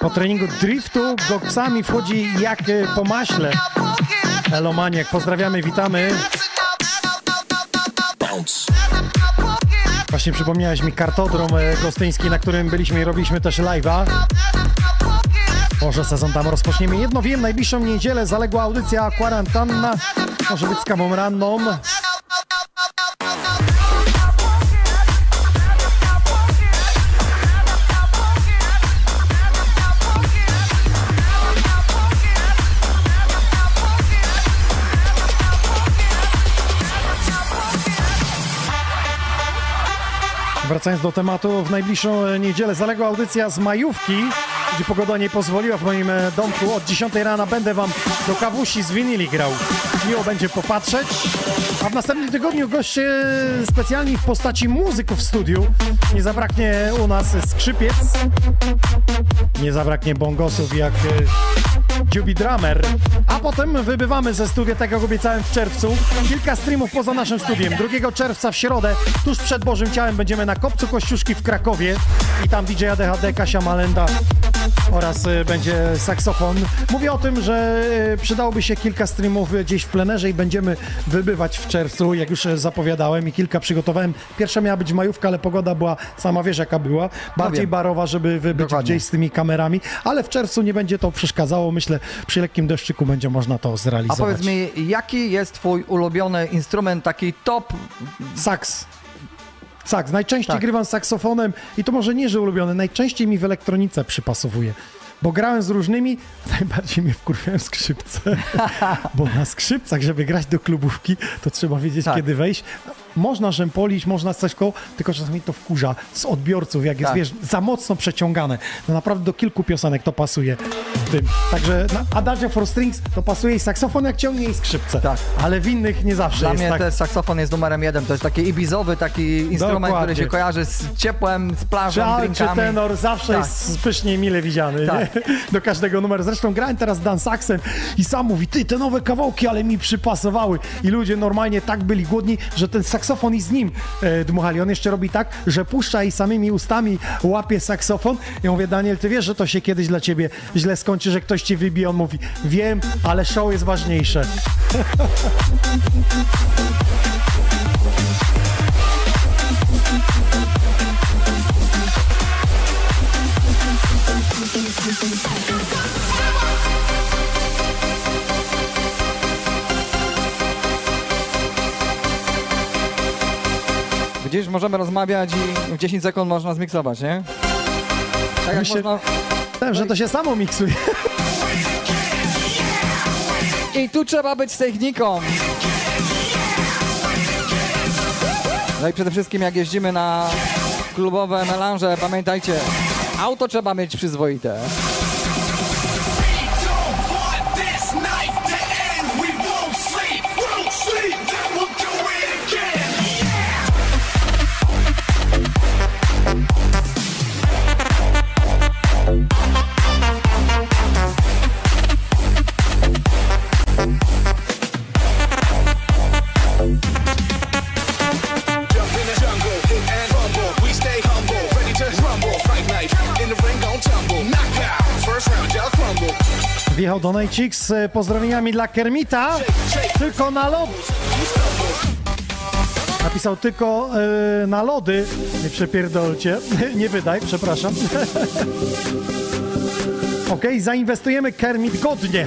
Po treningu driftu goksami wchodzi jak y, po maśle. Elomaniak, pozdrawiamy, witamy. Właśnie przypomniałeś mi kartodrom e, gostyński, na którym byliśmy i robiliśmy też live'a. Może sezon tam rozpoczniemy. Jedno wiem, najbliższą niedzielę zaległa audycja kwarantanna. Może być z kawą ranną. Wracając do tematu, w najbliższą e, niedzielę zaległa audycja z majówki, gdzie pogoda nie pozwoliła w moim e, domku. Od 10 rana będę wam do kawusi z winili grał. Miło będzie popatrzeć. A w następnym tygodniu goście specjalni w postaci muzyków w studiu. Nie zabraknie u nas skrzypiec. Nie zabraknie bongosów jak e, Jubi Drummer. A potem wybywamy ze studia, tak jak obiecałem w czerwcu. Kilka streamów poza naszym studiem. 2 czerwca w środę, tuż przed Bożym Ciałem, będziemy na Kopcu Kościuszki w Krakowie. I tam DJ ADHD, Kasia Malenda oraz y, będzie saksofon. Mówię o tym, że y, przydałoby się kilka streamów gdzieś w plenerze i będziemy wybywać w czerwcu, jak już y, zapowiadałem i kilka przygotowałem. Pierwsza miała być majówka, ale pogoda była, sama wiesz jaka była, bardziej wiem. barowa, żeby wybyć Dokładnie. gdzieś z tymi kamerami, ale w czerwcu nie będzie to przeszkadzało. Myślę, przy lekkim deszczyku będzie można to A zrealizować. powiedz mi, jaki jest twój ulubiony instrument, taki top? Saks. Saks. Najczęściej Tak. grywam saksofonem i to może nie, że ulubiony, najczęściej mi w elektronice przypasowuje. Bo grałem z różnymi, najbardziej mnie wkurwiałem skrzypce. Bo na skrzypcach, żeby grać do klubówki, to trzeba wiedzieć, Tak. kiedy wejść. Można rzępolić, można coś koło, tylko czasami to wkurza z odbiorców, jak jest, Tak. wiesz, za mocno przeciągane. No naprawdę do kilku piosenek to pasuje w tym. Także na Adagio for Strings to pasuje i saksofon jak ciągnie i skrzypce. Tak. Ale w innych nie zawsze Dla jest mnie tak. też saksofon jest numerem jeden. To jest taki ibizowy taki instrument, Dokładnie. który się kojarzy z ciepłem, z plażą, Czy alt, czy drinkami. tenor zawsze Tak. jest pysznie i mile widziany Tak. nie? do każdego numeru. Zresztą grałem teraz Dan Saxem i sam mówi, ty, te nowe kawałki, ale mi przypasowały. I ludzie normalnie tak byli głodni, że ten saksofon i z nim e, dmuchali. On jeszcze robi tak, że puszcza i samymi ustami łapie saksofon. I mówię, Daniel, ty wiesz, że to się kiedyś dla ciebie źle skończy, że ktoś ci wybije. On mówi, wiem, ale show jest ważniejsze. Widzisz, możemy rozmawiać i w 10 sekund można zmiksować, nie? Tak jak Myślę- można... Wiem, że to się samo miksuje. I tu trzeba być z techniką. No i przede wszystkim jak jeździmy na klubowe melanże, pamiętajcie, auto trzeba mieć przyzwoite. Wjechał Donajcik z e, pozdrowieniami dla Kermita. Tylko na lody. Napisał tylko e, na lody. Nie przepierdolcie. Nie wydaj, przepraszam. Okej, zainwestujemy Kermit godnie.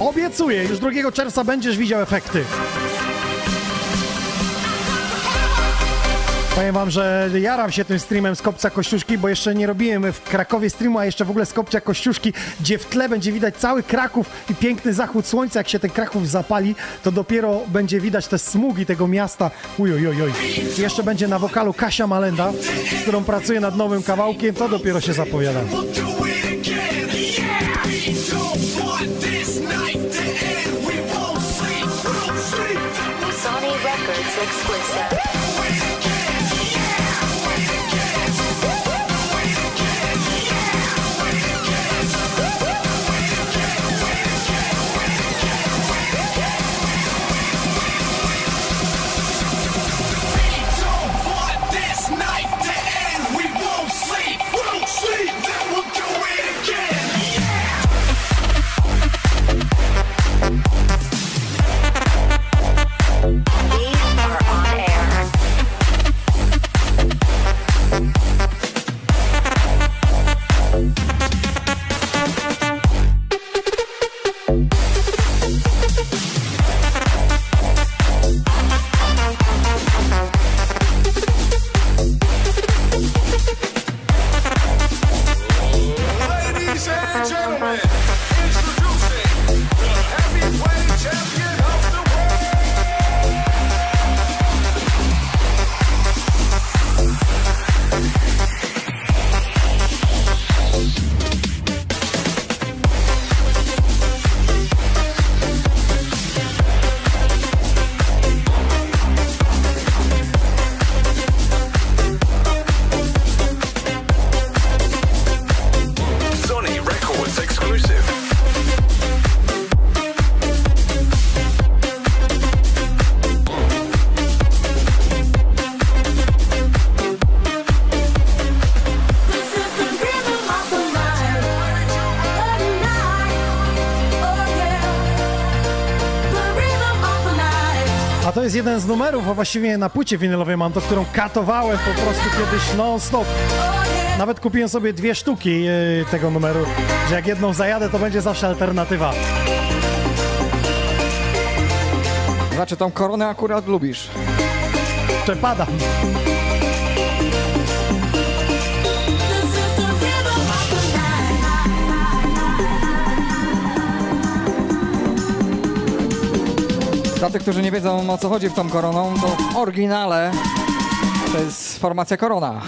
Obiecuję, już 2 czerwca będziesz widział efekty. Powiem wam, że jaram się tym streamem z Kopca Kościuszki, bo jeszcze nie robiłem w Krakowie streamu, a jeszcze w ogóle z Kopcia Kościuszki, gdzie w tle będzie widać cały Kraków i piękny zachód słońca. Jak się ten Kraków zapali, to dopiero będzie widać te smugi tego miasta. Ujojojoj. Jeszcze będzie na wokalu Kasia Malenda, z którą pracuję nad nowym kawałkiem. To dopiero się zapowiada. Jest jeden z numerów, a właściwie na płycie winylowej mam to, którą katowałem po prostu kiedyś non-stop. Nawet kupiłem sobie dwie sztuki e, tego numeru, że jak jedną zajadę, to będzie zawsze alternatywa. Znaczy tą koronę akurat lubisz. Przepada. Dla tych, którzy nie wiedzą o co chodzi w tą koroną, to w oryginale to jest formacja korona.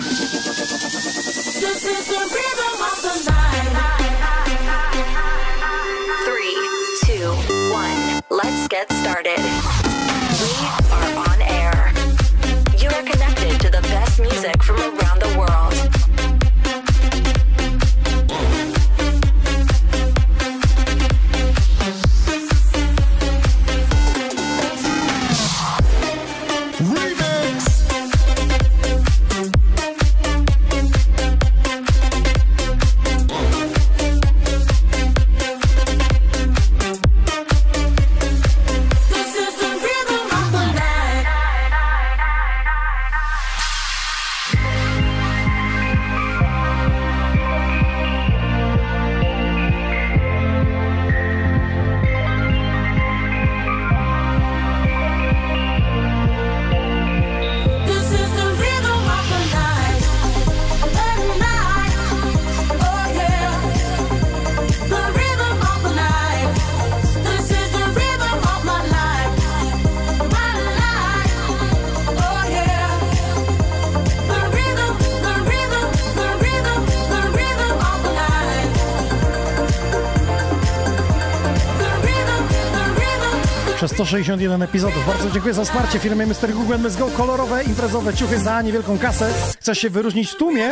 61 epizodów. Bardzo dziękuję za wsparcie firmy Mr. Google MSGO. Kolorowe, imprezowe ciuchy za niewielką kasę. Chcesz się wyróżnić w tłumie?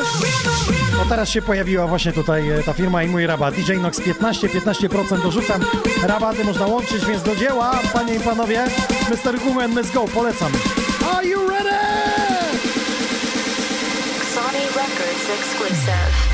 No teraz się pojawiła właśnie tutaj e, ta firma i mój rabat. DJ Nox 15, 15% dorzucam. Rabaty można łączyć, więc do dzieła, panie i panowie. Mr. Google MSGO, polecam. Are you ready? Sony Records exclusive.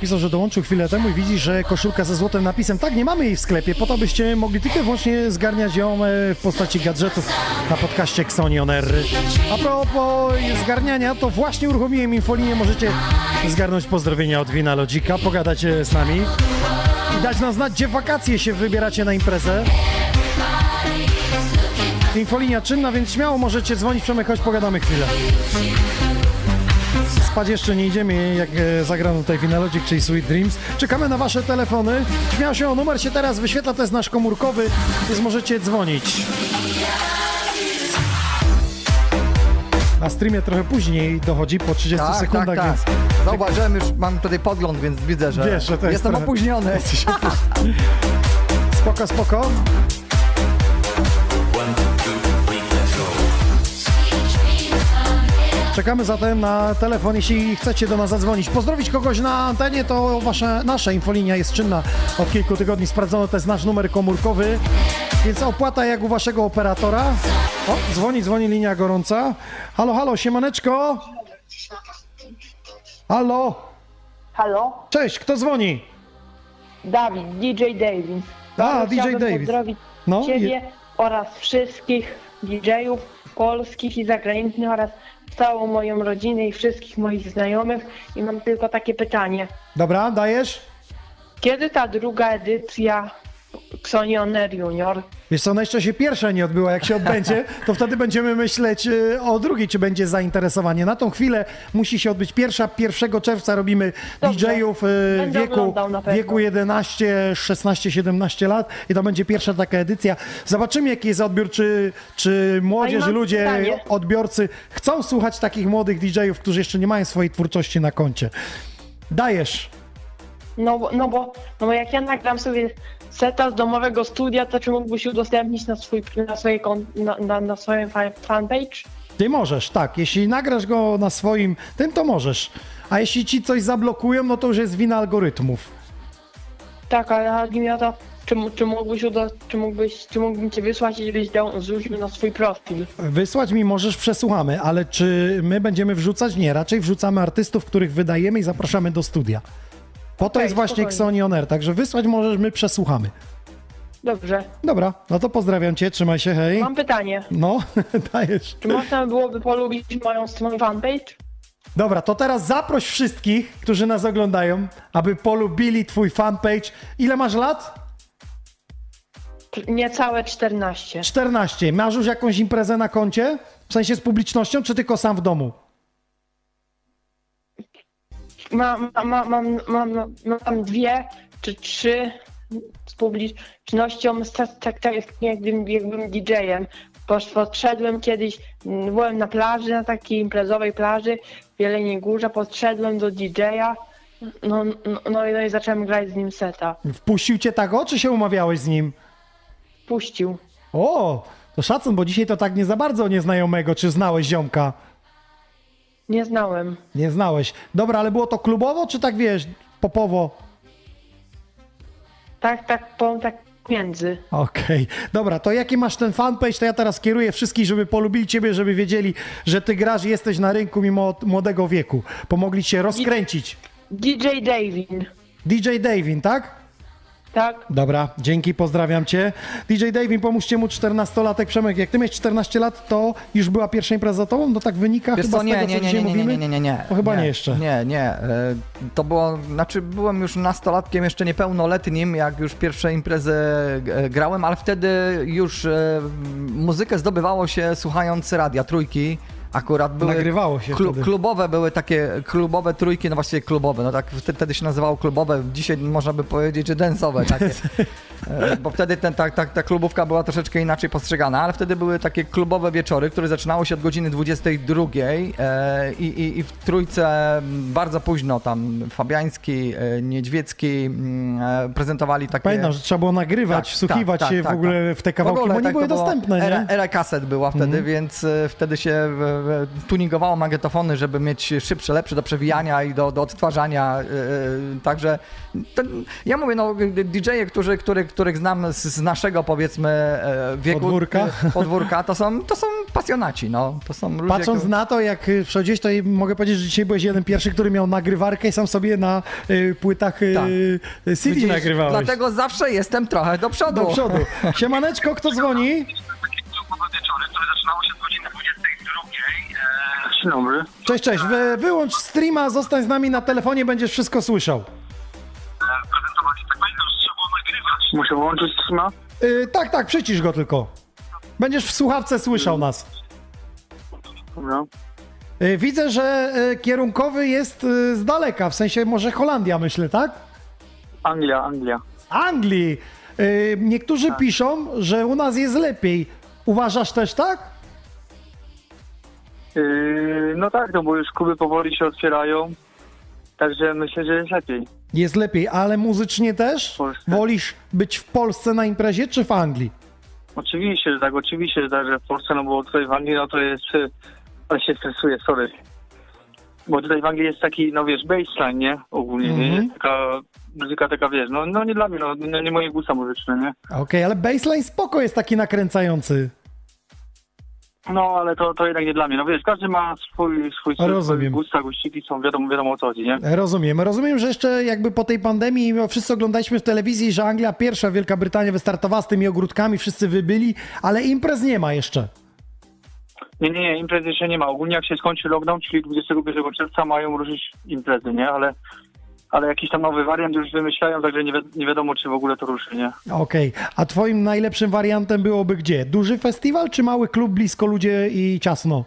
Napisał, że dołączył chwilę temu i widzi, że koszulka ze złotym napisem. Tak, nie mamy jej w sklepie, po to byście mogli tylko wyłącznie zgarniać ją e, w postaci gadżetów na podcaście Xoni On Air. A propos zgarniania, to właśnie uruchomiłem infolinię. Możecie zgarnąć pozdrowienia od Wina Lodzika, pogadać e, z nami i dać nam znać, gdzie wakacje się wybieracie na imprezę. Infolinia czynna, więc śmiało możecie dzwonić, Przemek, chodź pogadamy chwilę. Spać jeszcze nie idziemy, jak e, zagrano tutaj Finalodzik, czyli Sweet Dreams. Czekamy na wasze telefony. Śmiało się, numer się teraz wyświetla, to jest nasz komórkowy, więc możecie dzwonić. Na streamie trochę później dochodzi, po 30 Tak, sekundach, tak, tak. więc Zauważyłem już, mam tutaj podgląd, więc widzę, że, Wiesz, że jestem trochę- opóźniony. spoko, spoko. Czekamy zatem na telefon, jeśli chcecie do nas zadzwonić. Pozdrowić kogoś na antenie, to wasza, nasza infolinia jest czynna od kilku tygodni. Sprawdzono, to jest nasz numer komórkowy, więc opłata jak u waszego operatora. O, dzwoni, dzwoni linia gorąca. Halo, halo, siemaneczko. Halo, Halo? cześć, kto dzwoni? Dawid, DJ Davis. A, DJ Davis. pozdrowić No, Ciebie je- oraz wszystkich DJ-ów polskich i zagranicznych oraz całą moją rodzinę i wszystkich moich znajomych. I mam tylko takie pytanie. Dobra, dajesz? Kiedy ta druga edycja Xonioner Junior? Wiesz co, no jeszcze się pierwsza nie odbyła. Jak się odbędzie, to wtedy będziemy myśleć y, o drugiej, czy będzie zainteresowanie. Na tą chwilę musi się odbyć pierwsza. 1 czerwca robimy. DJ-ów y, wieku, wieku 11, 16, 17 lat i to będzie pierwsza taka edycja. Zobaczymy, jaki jest odbiór, czy, czy młodzież, ludzie, pytanie. odbiorcy chcą słuchać takich młodych DJ-ów, którzy jeszcze nie mają swojej twórczości na koncie. Dajesz. No, no, bo, no bo jak ja nagram sobie seta z domowego studia, to czy mógłbyś udostępnić na, swój, na, swojej, na, na, na swoim fa- fanpage? Ty możesz, tak. Jeśli nagrasz go na swoim tym, to możesz. A jeśli ci coś zablokują, no to już jest wina algorytmów. Tak, ale chodzi mi o to, czy, czy mógłbyś, udo, czy mógłbyś, czy mógłbym cię wysłać i żebyś dał, zrzucił na swój profil? Wysłać mi możesz, przesłuchamy, ale czy my będziemy wrzucać? Nie, raczej wrzucamy artystów, których wydajemy i zapraszamy do studia. Po to Okej, jest właśnie. Xoni On Air, także wysłać możesz, my przesłuchamy. Dobrze. Dobra, no to pozdrawiam cię, trzymaj się, hej. Mam pytanie. No, dajesz. Czy można byłoby polubić moją stronę fanpage? Dobra, to teraz zaproś wszystkich, którzy nas oglądają, aby polubili twój fanpage. Ile masz lat? Niecałe 14. 14. Masz już jakąś imprezę na koncie? W sensie z publicznością, czy tylko sam w domu? Mam, mam, mam, mam, mam, mam dwie czy trzy z publicznością, tak, tak, jakbym, jakbym DJ-em. Podszedłem kiedyś, mm, byłem na plaży, na takiej imprezowej plaży w Jeleniej Górze, podszedłem do DJ-a, no, no, no, i, no i zacząłem grać z nim seta. Wpuścił cię tak o, czy się umawiałeś z nim? Puścił. O, to szacun, bo dzisiaj to tak nie za bardzo nieznajomego. Czy znałeś ziomka? Nie znałem. Nie znałeś. Dobra, ale było to klubowo, czy tak wiesz, popowo? Tak, tak, powiem tak między. Okej, dobra, to jaki masz ten fanpage, to ja teraz kieruję wszystkich, żeby polubili ciebie, żeby wiedzieli, że ty grasz i jesteś na rynku mimo od młodego wieku. Pomogli ci się rozkręcić. DJ Davin. DJ Davin, tak? Tak? Dobra, dzięki, pozdrawiam cię. DJ Davin, pomóżcie mu 14-latek. Przemek, jak ty miałeś 14 lat, to już była pierwsza impreza za tobą? No tak wynika Wiesz chyba co, z nie, tego, nie, co nie, dzisiaj nie, nie, mówimy? nie, nie, nie, nie. To chyba nie, jeszcze. Nie, nie. e, To było, znaczy byłem już nastolatkiem, jeszcze niepełnoletnim, jak już pierwsze imprezy e, grałem, ale wtedy już e, muzykę zdobywało się słuchając radia, trójki. Akurat były Nagrywało się wtedy. klubowe były takie klubowe trójki, no właściwie klubowe, no tak wtedy, się nazywało klubowe, dzisiaj można by powiedzieć, że densowe takie. E, Bo wtedy ten, ta, ta, ta klubówka była troszeczkę inaczej postrzegana, ale wtedy były takie klubowe wieczory, które zaczynały się od godziny 22 e, i, i, i w trójce bardzo późno tam Fabiański, e, Niedźwiecki mm, e, prezentowali takie... Pamiętam, że trzeba było nagrywać, Tak, wsłuchiwać tak, się tak, w ogóle tak. w te kawałki, W ogóle bo nie tak były dostępne, nie? Era, era kaset była wtedy, Mhm. więc wtedy się tuningowało magnetofony, żeby mieć szybsze, lepsze do przewijania i do, do odtwarzania. e, e, Także ten, ja mówię, no DJ-e, którzy, który, których znam z, z naszego powiedzmy e, wieku. Podwórka? e, Podwórka, to są, to są pasjonaci, no. To są ludzie, Patrząc którzy- na to, jak przychodziłeś, to mogę powiedzieć, że dzisiaj byłeś jeden pierwszy, który miał nagrywarkę i sam sobie na y, płytach y, Tak. CD Widzisz, nagrywałeś. Dlatego zawsze jestem trochę do przodu. Do przodu. Siemaneczko, kto dzwoni? Dzień dobry. Cześć, cześć. Wy, wyłącz streama, zostań z nami na telefonie, będziesz wszystko słyszał. Muszę włączyć streama? Y, tak, tak, przycisz go tylko. Będziesz w słuchawce słyszał nas. Dobra. Y, widzę, że y, kierunkowy jest y, z daleka, w sensie może Holandia, myślę, tak? Anglia, Anglia. Anglii. Niektórzy Tak. piszą, że u nas jest lepiej. Uważasz też tak? Yy, no tak, no bo już kluby powoli się otwierają. Także myślę, że jest lepiej. Jest lepiej, ale muzycznie też? Wolisz być w Polsce na imprezie czy w Anglii? Oczywiście, że tak, oczywiście, że tak, że w Polsce, no bo tutaj w Anglii, no to jest... Ale się stresuję, sorry. Bo tutaj w Anglii jest taki, no wiesz, baseline, nie? Ogólnie, nie? Mhm. Jest taka muzyka taka, wiesz, no, no nie dla mnie, no nie, nie moje gusta muzyczne, nie? Okej, ale baseline spoko jest taki nakręcający. No, ale to, to jednak nie dla mnie. No wiesz, każdy ma swój, swój, swój gusta, guściki są, wiadomo, wiadomo o co chodzi, nie? Rozumiem. Rozumiem, że jeszcze jakby po tej pandemii wszyscy oglądaliśmy w telewizji, że Anglia pierwsza, Wielka Brytania wystartowała z tymi ogródkami, wszyscy wybyli, ale imprez nie ma jeszcze. Nie, nie, nie, imprezy jeszcze nie ma. Ogólnie jak się skończy lockdown, czyli 21 czerwca mają ruszyć imprezy, nie? Ale, ale jakiś tam nowy wariant już wymyślają, także nie, wi- nie wiadomo, czy w ogóle to ruszy, nie? Okej, a twoim najlepszym wariantem byłoby gdzie? Duży festiwal czy mały klub, blisko ludzie i ciasno?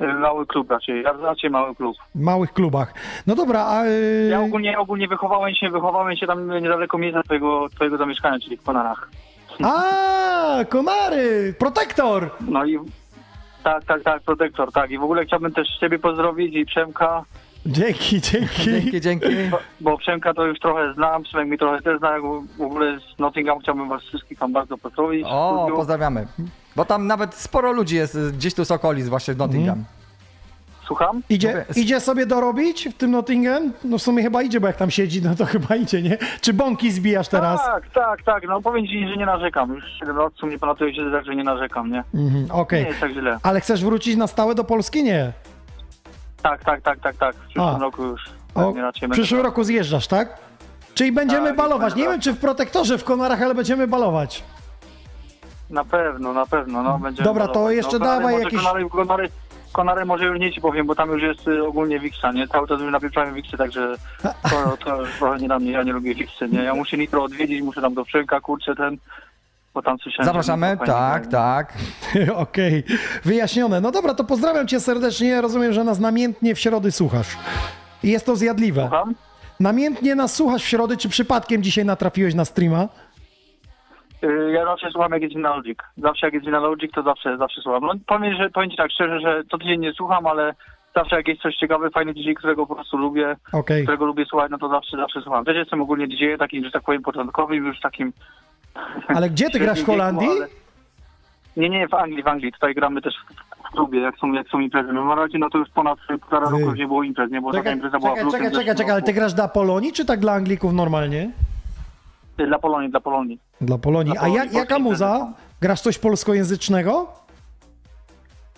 E, Mały klub raczej, ja raczej mały klub. W małych klubach. No dobra, a... Yy... Ja ogólnie, ogólnie wychowałem się, wychowałem się tam niedaleko miejsca twojego, twojego zamieszkania, czyli w Konarach. A, komary! Protektor! No i tak, tak, tak, protektor, tak. I w ogóle chciałbym też ciebie pozdrowić i Przemka Dzięki, dzięki. Dzięki, dzięki. Bo, bo Przemka to już trochę znam, Przemek mi trochę też zna, jak w ogóle z Nottingham chciałbym was wszystkich tam bardzo pozdrowić. O, pozdrawiamy. Bo tam nawet sporo ludzi jest y, gdzieś tu z okolic, właśnie w Nottingham. Słucham? Idzie, idzie sobie dorobić w tym Nottingham? No w sumie chyba idzie, bo jak tam siedzi, no to chyba idzie, nie? Czy bąki zbijasz teraz? Tak, tak, tak, no powiem ci, że nie narzekam. Już 7 lat w sumie ponadto się tak, że nie narzekam, nie? Mhm, Okej. Nie jest tak źle. Ale chcesz wrócić na stałe do Polski? Nie. Tak, tak, tak, tak, tak. W przyszłym A. roku już. O, w przyszłym roku zjeżdżasz, tak? Czyli będziemy Tak, balować. Nie wiem, czy w protektorze w Konarach, ale będziemy balować. Na pewno, na pewno, no będzie. Dobra, to jeszcze dawaj może jakieś- Konary, konary, konary może już nie ci powiem, bo tam już jest y, ogólnie Wiksa, nie? Cały czas już napieprzamy Wiksy, także to, to trochę nie na mnie, ja nie lubię Wiksy, nie? Ja muszę Nitro odwiedzić, muszę tam do Przemka, kurczę, ten, bo tam słyszałem... Zapraszamy, tak, tak. Okej, wyjaśnione. No dobra, to pozdrawiam cię serdecznie. Rozumiem, że nas namiętnie w środy słuchasz. Jest to zjadliwe. Słucham? Namiętnie nas słuchasz w środy, czy przypadkiem dzisiaj natrafiłeś na streama? Y, Ja zawsze słucham jak jest Wina Logic. Zawsze jak jest Wina Logic, to zawsze, zawsze słucham. No powiem, że, powiem ci tak szczerze, że co tydzień nie słucham, ale zawsze jak jest coś ciekawe, fajny DJ, którego po prostu lubię, Okej. którego lubię słuchać, no to zawsze, zawsze słucham. Też jestem ogólnie DJ takim, że tak powiem, początkowym, już takim... Ale gdzie ty grasz w Holandii? ale- Nie, nie, w Anglii, w Anglii. Tutaj gramy też w klubie, jak są, jak są imprezy. No na razie no to już ponad półtora roku nie było imprez, nie? Bo taka Czekaj, impreza była w czekaj, czekaj, czekaj, czekaj, ale ty grasz dla Polonii, czy tak dla Anglików normalnie? Dla Polonii, dla Polonii. Dla Polonii. Dla A jak, jaka muza? Grasz coś polskojęzycznego?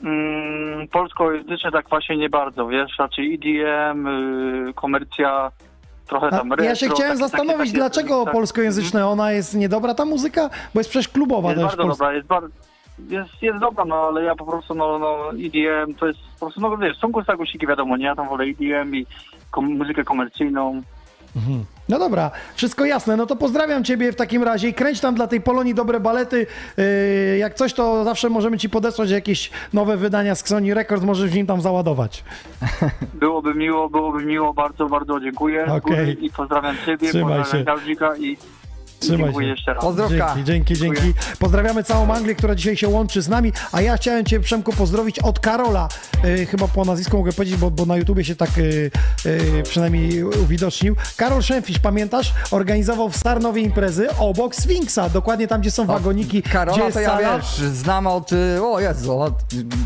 Mm, polskojęzyczne tak właśnie nie bardzo, wiesz, raczej EDM, y, komercja, trochę tam retro. ja się chciałem zastanowić, dlaczego tak. polskojęzyczne? Ona jest niedobra ta muzyka? Bo jest przecież klubowa Jest też. bardzo dobra, jest bardzo... Jest, jest dobra, no ale ja po prostu, no, no EDM to jest po prostu, no wiesz, są kursa gusiki, wiadomo, nie? Ja tam wolę EDM i kom- muzykę komercyjną. Mhm. No dobra, wszystko jasne. No to pozdrawiam Ciebie w takim razie i kręć tam dla tej Polonii dobre balety. Yy, jak coś, to zawsze możemy Ci podesłać jakieś nowe wydania z Sony Records, możesz w nim tam załadować. Byłoby miło, byłoby miło, bardzo, bardzo dziękuję góry i pozdrawiam Ciebie, Trzymaj pozdrawiam się. Galdzika i Trzymaj dziękuję się. jeszcze raz. Dzięki, dzięki, dzięki. Pozdrawiamy całą Anglię, która dzisiaj się łączy z nami, a ja chciałem Cię, Przemku, pozdrowić od Karola. Yy, chyba po nazwisku mogę powiedzieć, bo, bo na YouTubie się tak yy, yy, przynajmniej uwidocznił. Karol Szemfisz, pamiętasz? Organizował w Sarnowie imprezy obok Sfinksa, dokładnie tam, gdzie są wagoniki, gdzie Karola jest to ja sala. wiesz, znam od, o Jezu, od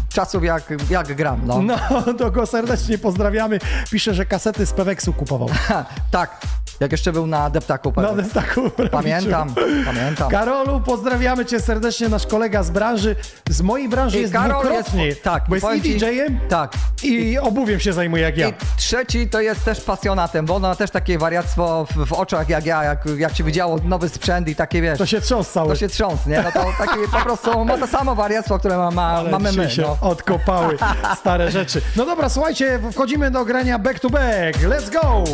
czasów jak, jak gram, no. No, to go serdecznie pozdrawiamy. Pisze, że kasety z Peweksu kupował. tak, jak jeszcze był na deptaku. Na deptaku. Pamiętam, pamiętam. Karolu, pozdrawiamy cię serdecznie, nasz kolega z branży. Z mojej branży I jest Karol dwukrotnie, jest- tak, bo jest i DJ-em, tak. i obuwiem się zajmuje jak ja. I trzeci to jest też pasjonatem, bo ona też takie wariactwo w, w oczach jak ja, jak, jak się widziało nowy sprzęt i takie wiesz. To się trząs cały. To się trząs, nie? No to takie po prostu ma to samo wariactwo, które ma, ma, Ale mamy my. się No. odkopały stare rzeczy. No dobra, słuchajcie, wchodzimy do grania back to back. Let's go!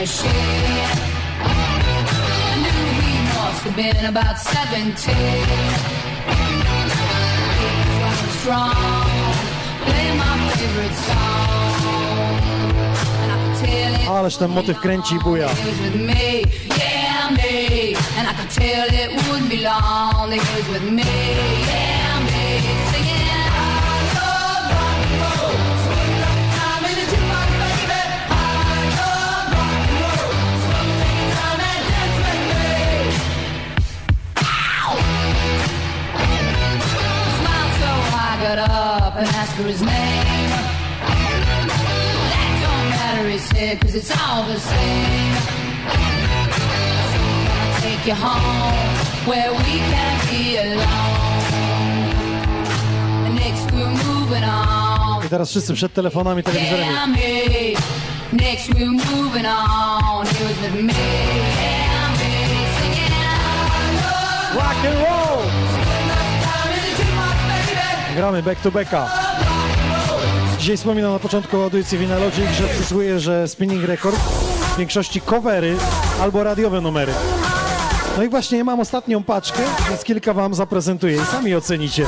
machine. I knew he must have been about 17. Strong, my favorite song. Yeah, me. And I could tell it would be long. It was with me, yeah. I up and ask for his name. That don't matter, he said, cause it's all the same. So I'll take you home where we can be alone. Next we're moving on. I teraz wszyscy przed telefonami, telewizorami. Yeah, me. Next we're moving on. He was with me. Yeah, me. Singing. Rock and roll! Gramy back to backa. Dzisiaj wspominam na początku audycji Vinalogic, że przysłuje, że Spinning Record w większości covery albo radiowe numery. No i właśnie mam ostatnią paczkę, więc kilka wam zaprezentuję i sami ocenicie.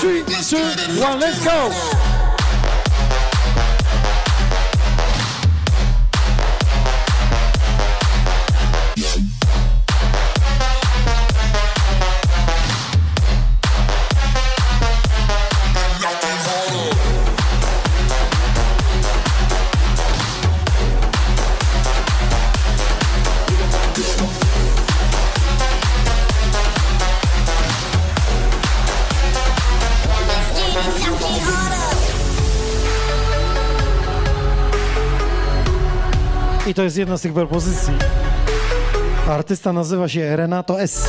Three, two, one, let's go! I to jest jedna z tych propozycji. Artysta nazywa się Renato S.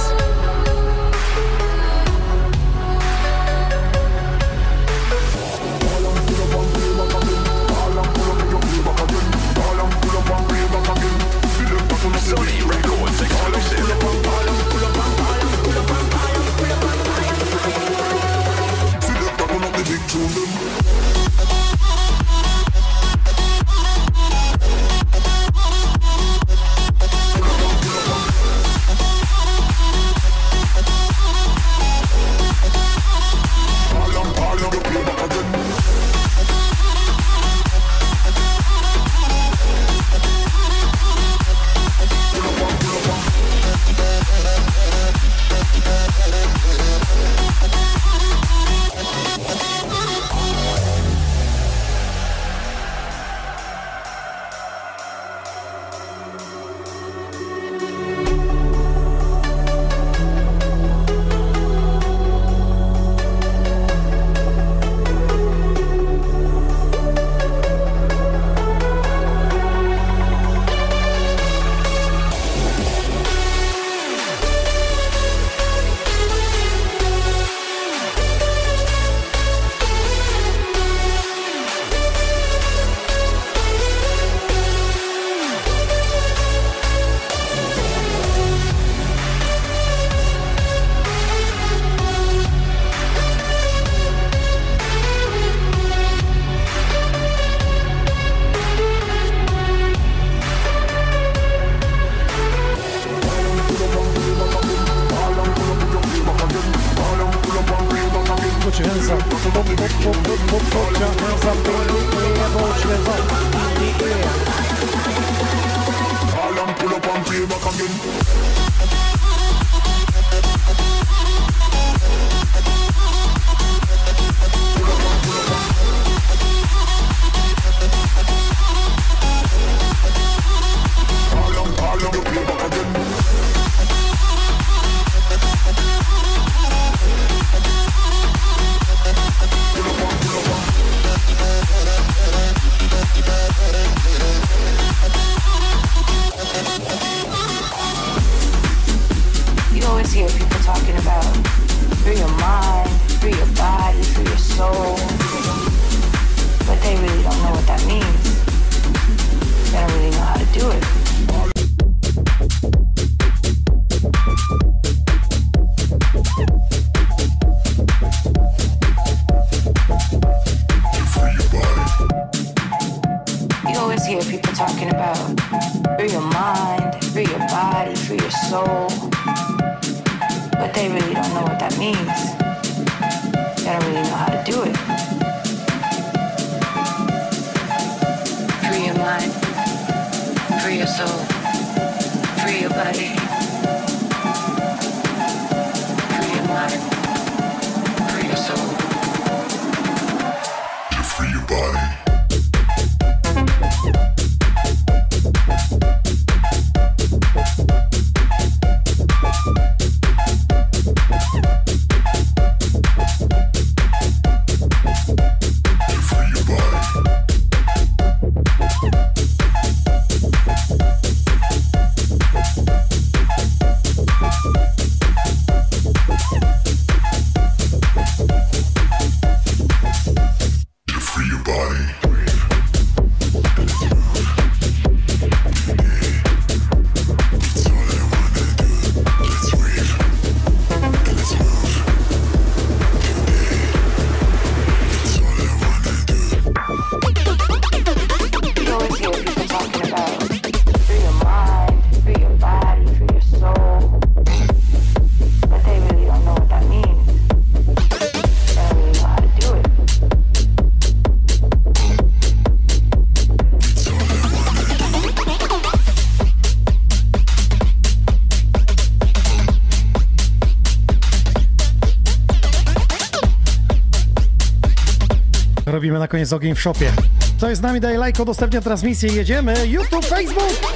Na koniec ogień w shopie. To jest z nami, daj lajko, udostępnia transmisję, jedziemy. YouTube, Facebook!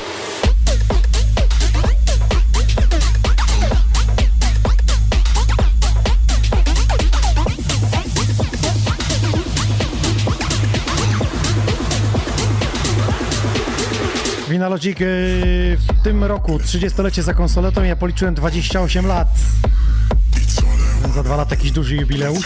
Winalogic yy, w tym roku 30-lecie za konsoletą, ja policzyłem 28 lat. Za dwa lata jakiś duży jubileusz.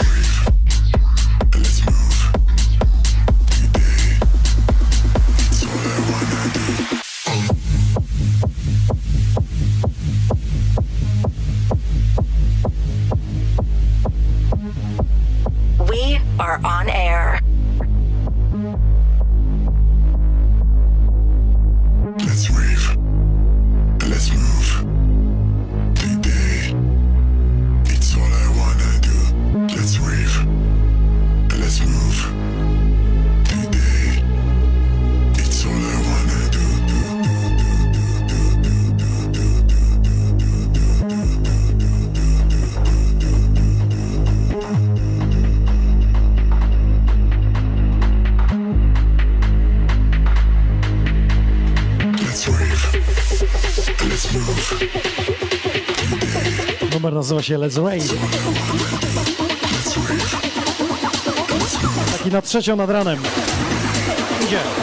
Numer nazywa się Let's Rave. Taki na trzecią nad ranem. Idzie.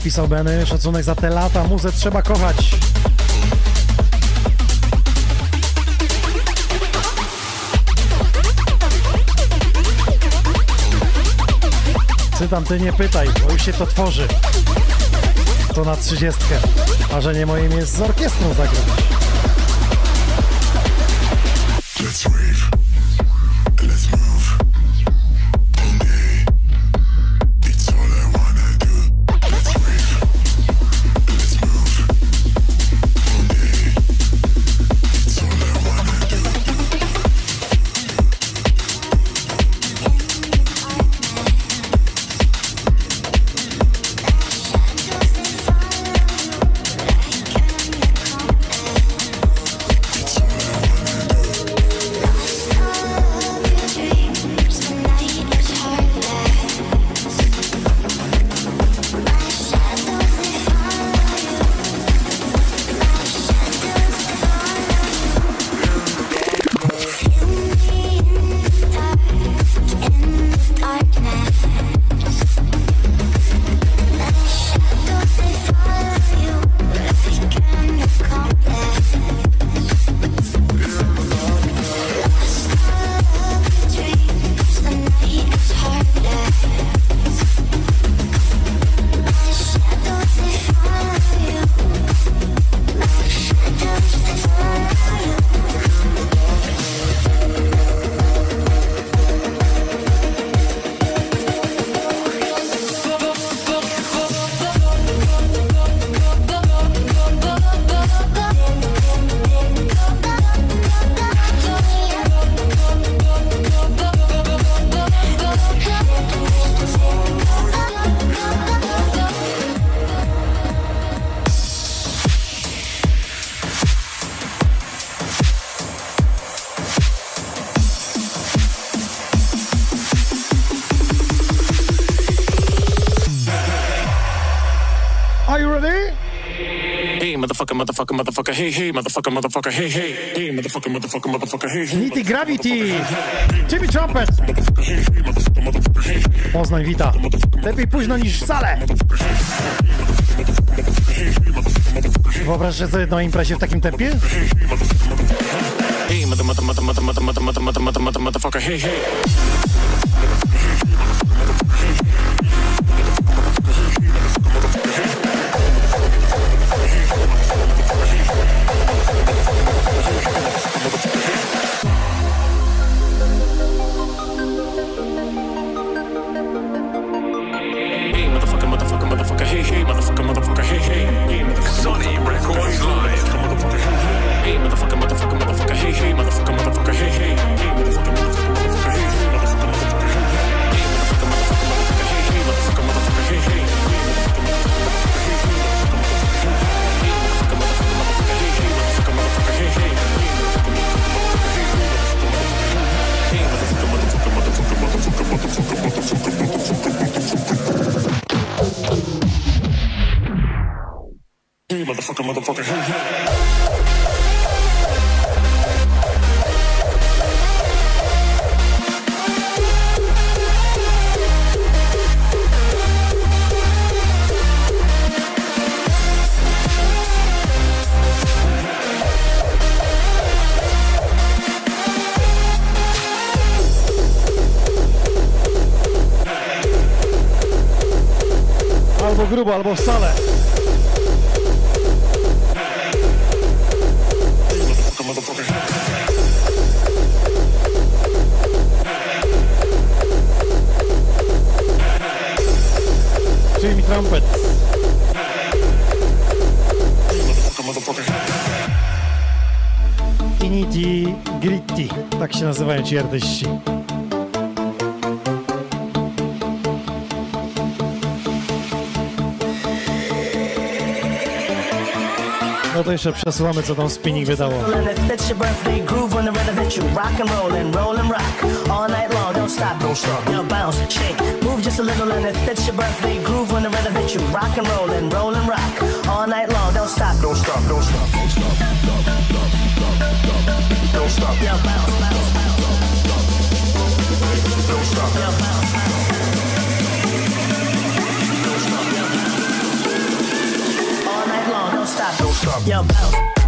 Napisał Beny, szacunek za te lata, muzę trzeba kochać. Cytam, ty nie pytaj, bo już się to tworzy. To na trzydziestkę. Marzenie moim jest z orkiestrą zagrać. Hey, hey, motherfucker, motherfucker, hey, hey, hey, motherfucker, motherfucker, motherfucker, hey, hey. Nitty Gravity, Jimmy Trumpet. Poznań wita. Lepiej późno niż wcale. Wyobraźcie sobie na imprezie w takim tempie? Hey, mother, mother, mother, mother, mother, mother, mother, mother, mother, mother, motherfucker, hey. Hey, Grubo, albo wcale. Jimmy Trumpet. Tak się nazywają ci artyści. To jeszcze przesuwamy, co tam spinning wydało. And it stop. Yo, bounce.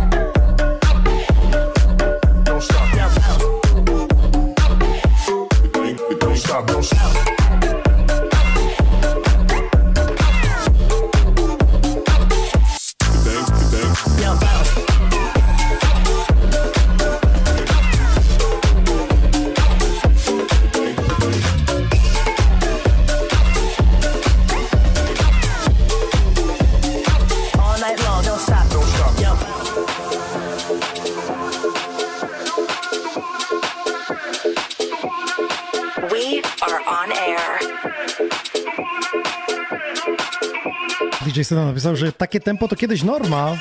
DJ Syna napisał, że takie tempo to kiedyś norma.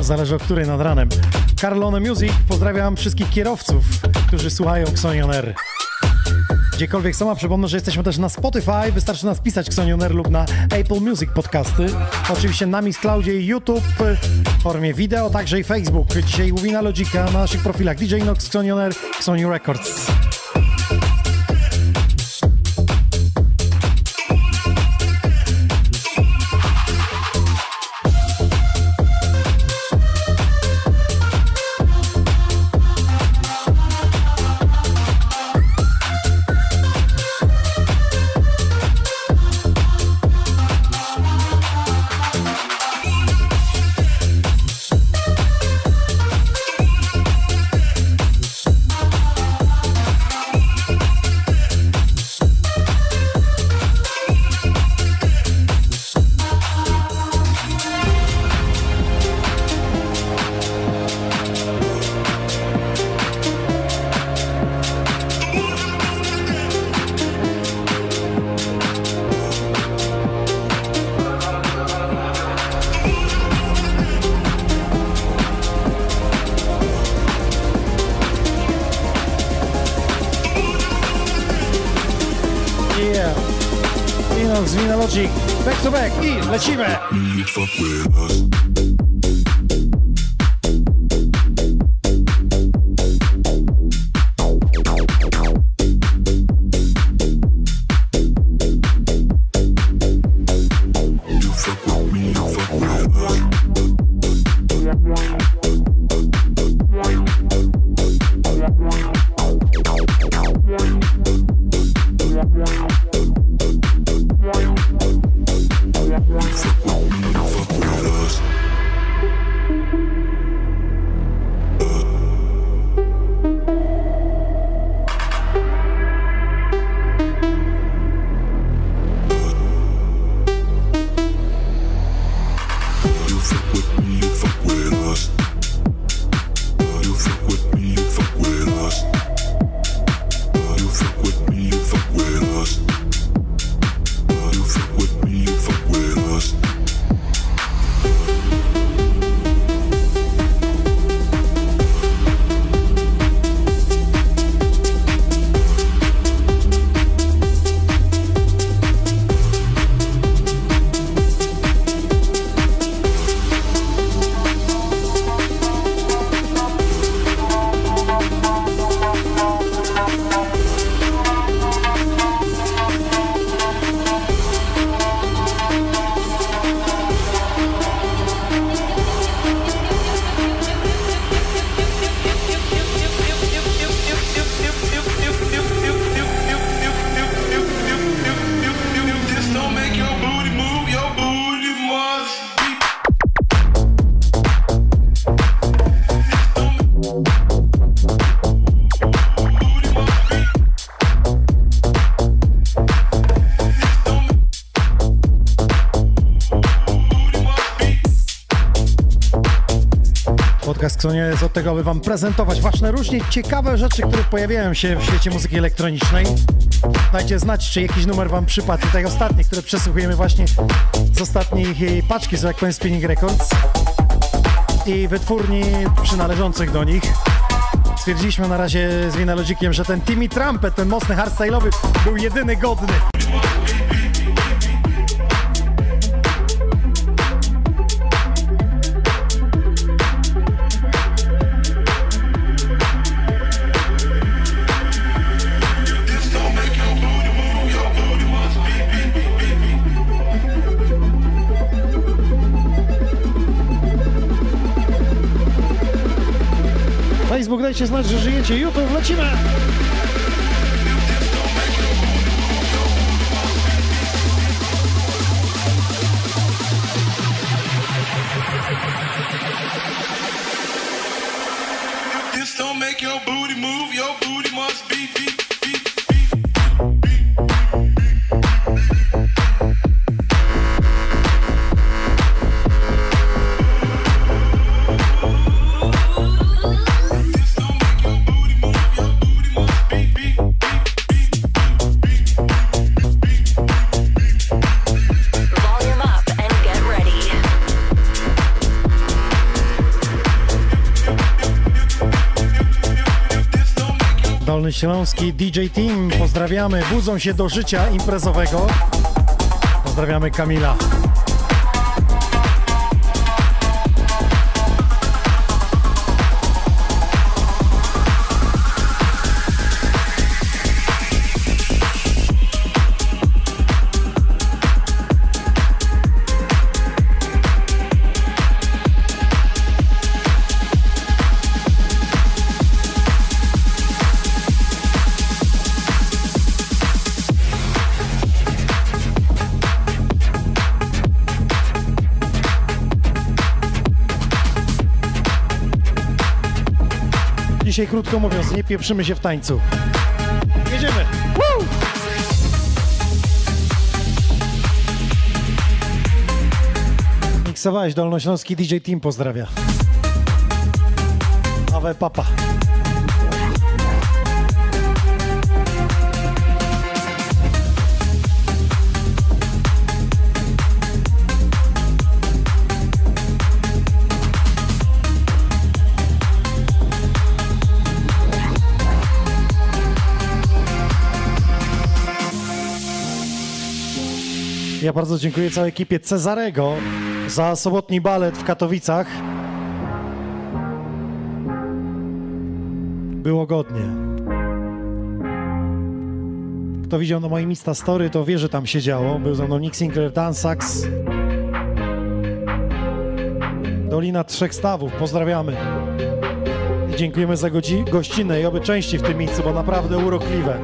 Zależy o której nad ranem. Carlone Music, pozdrawiam wszystkich kierowców, którzy słuchają Xonioner. Gdziekolwiek sama, przypomnę, że jesteśmy też na Spotify, wystarczy nas pisać Xonioner lub na Apple Music podcasty. Oczywiście na Miss Cloudzie i YouTube w formie wideo, także i Facebook. Dzisiaj Łowina Logica na naszych profilach DJ Nox, Xonioner, Xoniu Records. Vina Logic, back to back. I lecimy! Prezentować ważne, różnie ciekawe rzeczy, które pojawiają się w świecie muzyki elektronicznej. Dajcie znać, czy jakiś numer wam przypadł. Tutaj ostatnie, które przesłuchujemy właśnie z ostatniej e, paczki, że tak powiem, Spinning Records i wytwórni przynależących do nich. Stwierdziliśmy na razie z Winalogikiem, że ten Timmy Trumpet, ten mocny hardstyle'owy był jedyny godny. Dajcie znać, że żyjecie. YouTube, lecimy! Śląski DJ Team, pozdrawiamy, budzą się do życia imprezowego. Pozdrawiamy Kamila. Krótko mówiąc, nie pieprzymy się w tańcu. Jedziemy! Woo! Miksowałeś Dolnośląski DJ Team pozdrawia. Awe papa. Ja bardzo dziękuję całej ekipie Cezarego za sobotni balet w Katowicach. Było godnie. Kto widział na moim Insta Story, to wie, że tam się działo. Był ze mną Nick Sinclair, Dan Sachs. Dolina Trzech Stawów, pozdrawiamy. I dziękujemy za godzi- gościnę i oby częściej w tym miejscu, bo naprawdę urokliwe.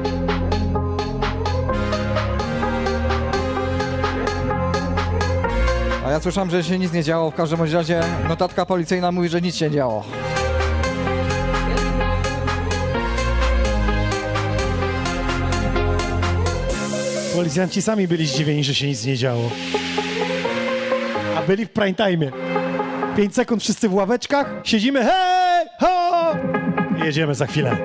Ja słyszałem, że się nic nie działo. W każdym razie notatka policyjna mówi, że nic się działo. Policjanci sami byli zdziwieni, że się nic nie działo. A byli w prime time. 5 sekund wszyscy w ławeczkach, siedzimy, hej, ho! Jedziemy za chwilę.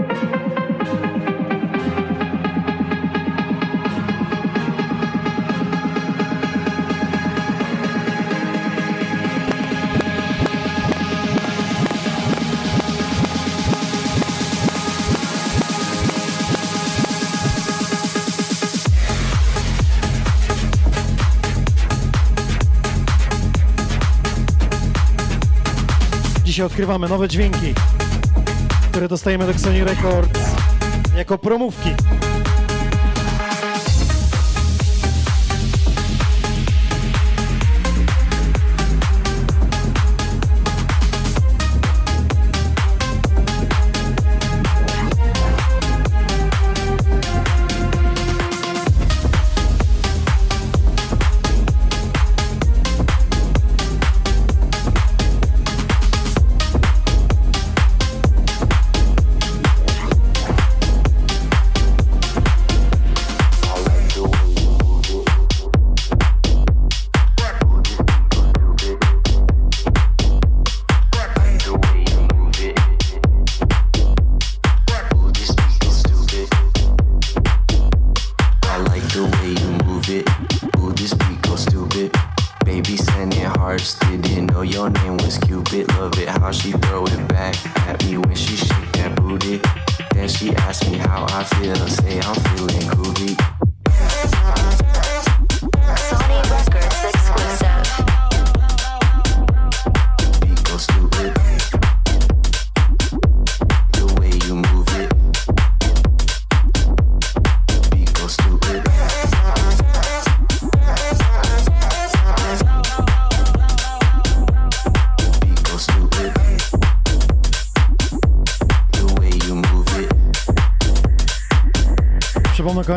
Dzisiaj odkrywamy nowe dźwięki, które dostajemy do Sony Records jako promówki.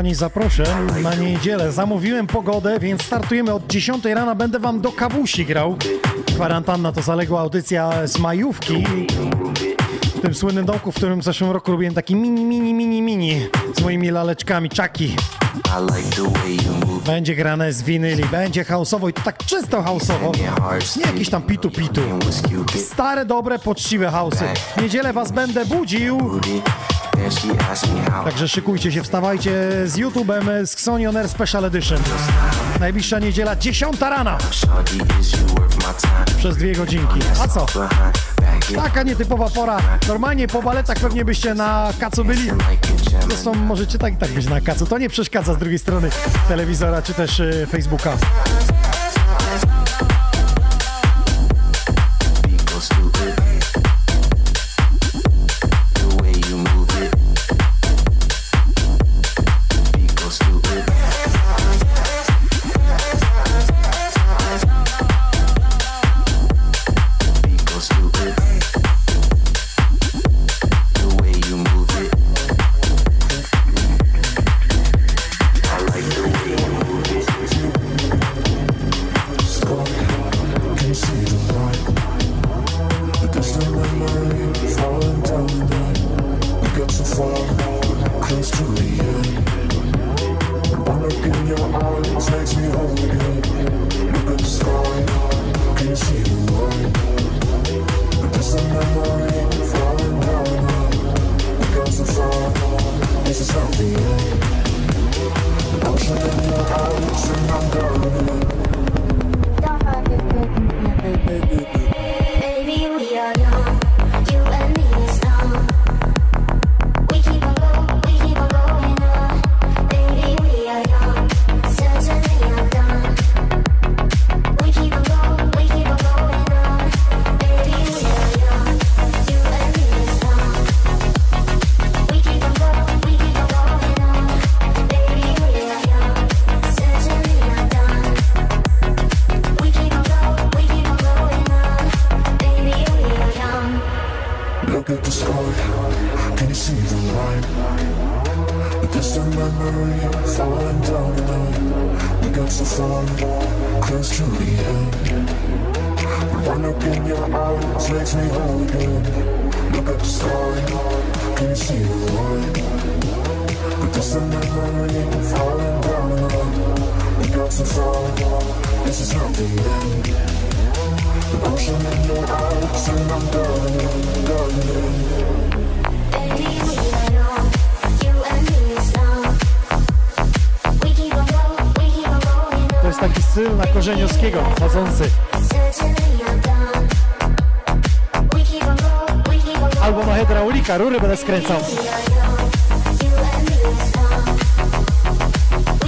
Kochani, zaproszę na niedzielę. Zamówiłem pogodę, więc startujemy od 10 rana. Będę wam do kawusi grał. Kwarantanna to zaległa audycja z majówki. W tym słynnym domku, w którym w zeszłym roku robiłem taki mini, mini, mini, mini z moimi laleczkami, czaki. Będzie grane z winyli, będzie houseowo i to tak czysto houseowo. Nie jakieś tam pitu pitu. Stare, dobre, poczciwe house'y. W niedzielę was będę budził. Także szykujcie się, wstawajcie z YouTube'em, z Xonion Air Special Edition. Najbliższa niedziela, 10 rana. Przez dwie godzinki. A co? Taka nietypowa pora. Normalnie po baletach pewnie byście na kacu byli. Zresztą możecie tak i tak być na kacu. To nie przeszkadza z drugiej strony telewizora czy też y, Facebooka.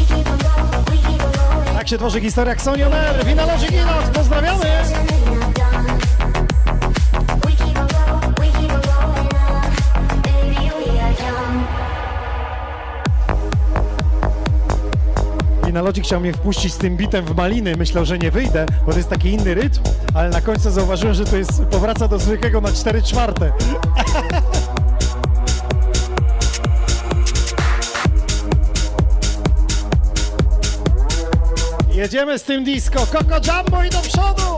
Keep on going, we keep on going. Tak się tworzy historia Ksonioner, Wina Loży Ginos, pozdrawiamy! Logic chciał mnie wpuścić z tym bitem w maliny, myślał, że nie wyjdę, bo to jest taki inny rytm, ale na końcu zauważyłem, że to jest, powraca do zwykłego na 4 czwarte. Jedziemy z tym disco, Coco Jumbo i do przodu!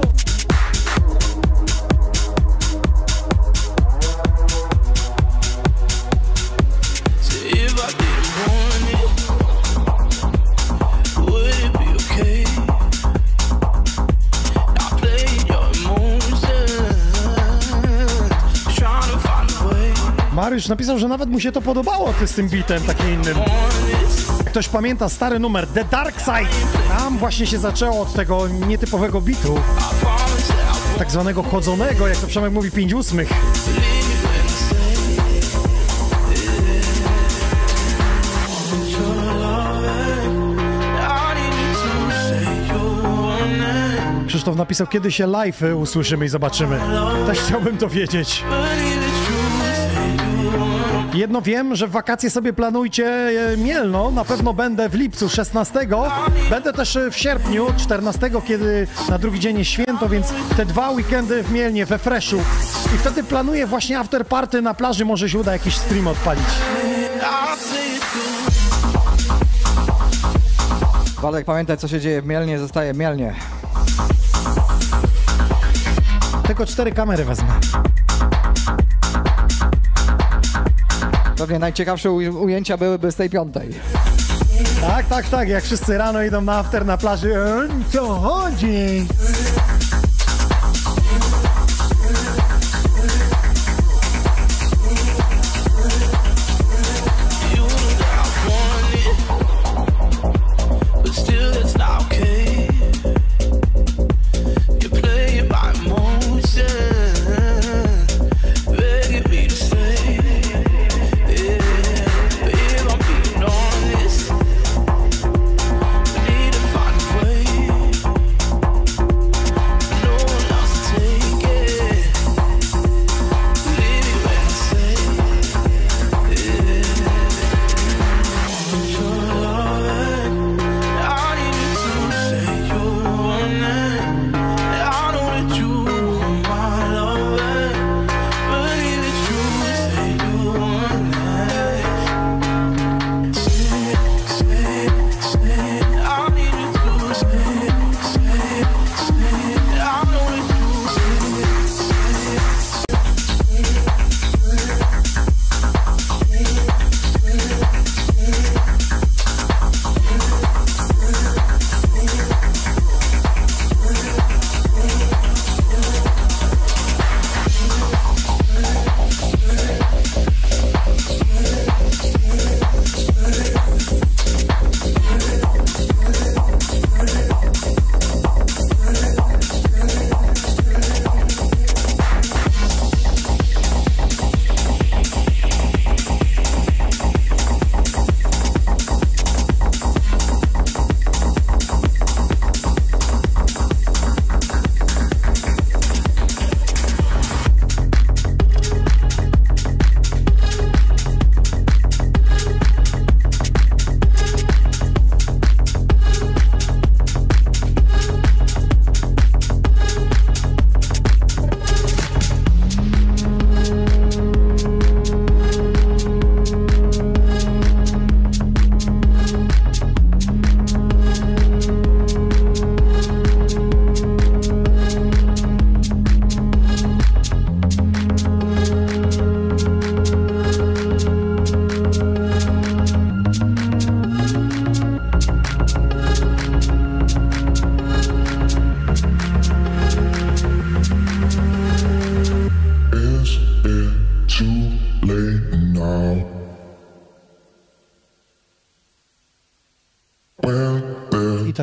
Mariusz napisał, że nawet mu się to podobało ty z tym bitem takim innym. Ktoś pamięta stary numer The Dark Side? Tam właśnie się zaczęło od tego nietypowego bitu. Tak zwanego chodzonego, jak to Przemek mówi, 5 ósmych. Krzysztof napisał, kiedy się live usłyszymy i zobaczymy. Też chciałbym to wiedzieć. Jedno wiem, że w wakacje sobie planujcie e, Mielno. Na pewno będę w lipcu 16. Będę też e, w sierpniu 14, kiedy na drugi dzień jest święto, więc te dwa weekendy w Mielnie, we Freshu. I wtedy planuję właśnie after party na plaży. Może się uda jakiś stream odpalić. Waldek, pamiętaj, co się dzieje w Mielnie, zostaje Mielnie. Tylko cztery kamery wezmę. Pewnie najciekawsze uj- ujęcia byłyby z tej piątej. Tak, tak, tak. Jak wszyscy rano idą na after na plaży. E, co chodzi?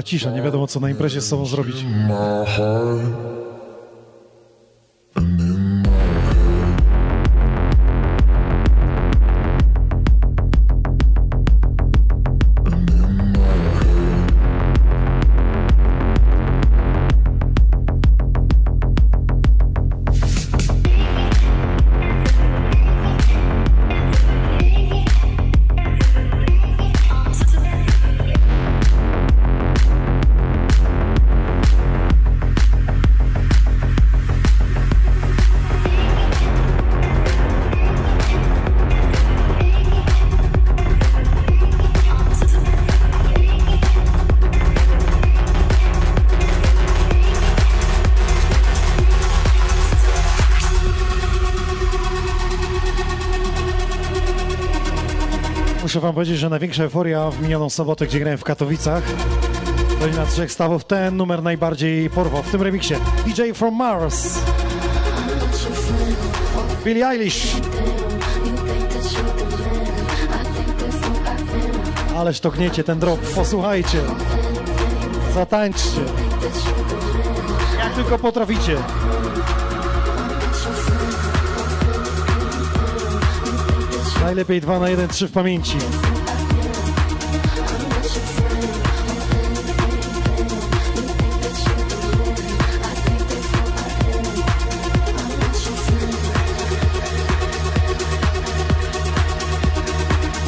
Cisza, nie wiadomo co na imprezie z sobą zrobić. Muszę wam powiedzieć, że największa euforia w minioną sobotę, gdzie grałem w Katowicach, Dolina Trzech Stawów, ten numer najbardziej porwał w tym remiksie. DJ from Mars. Billie Eilish. Ależ to gniecie ten drop, posłuchajcie. Zatańczcie. Jak tylko potraficie. Najlepiej 2 na 1, 3 w pamięci.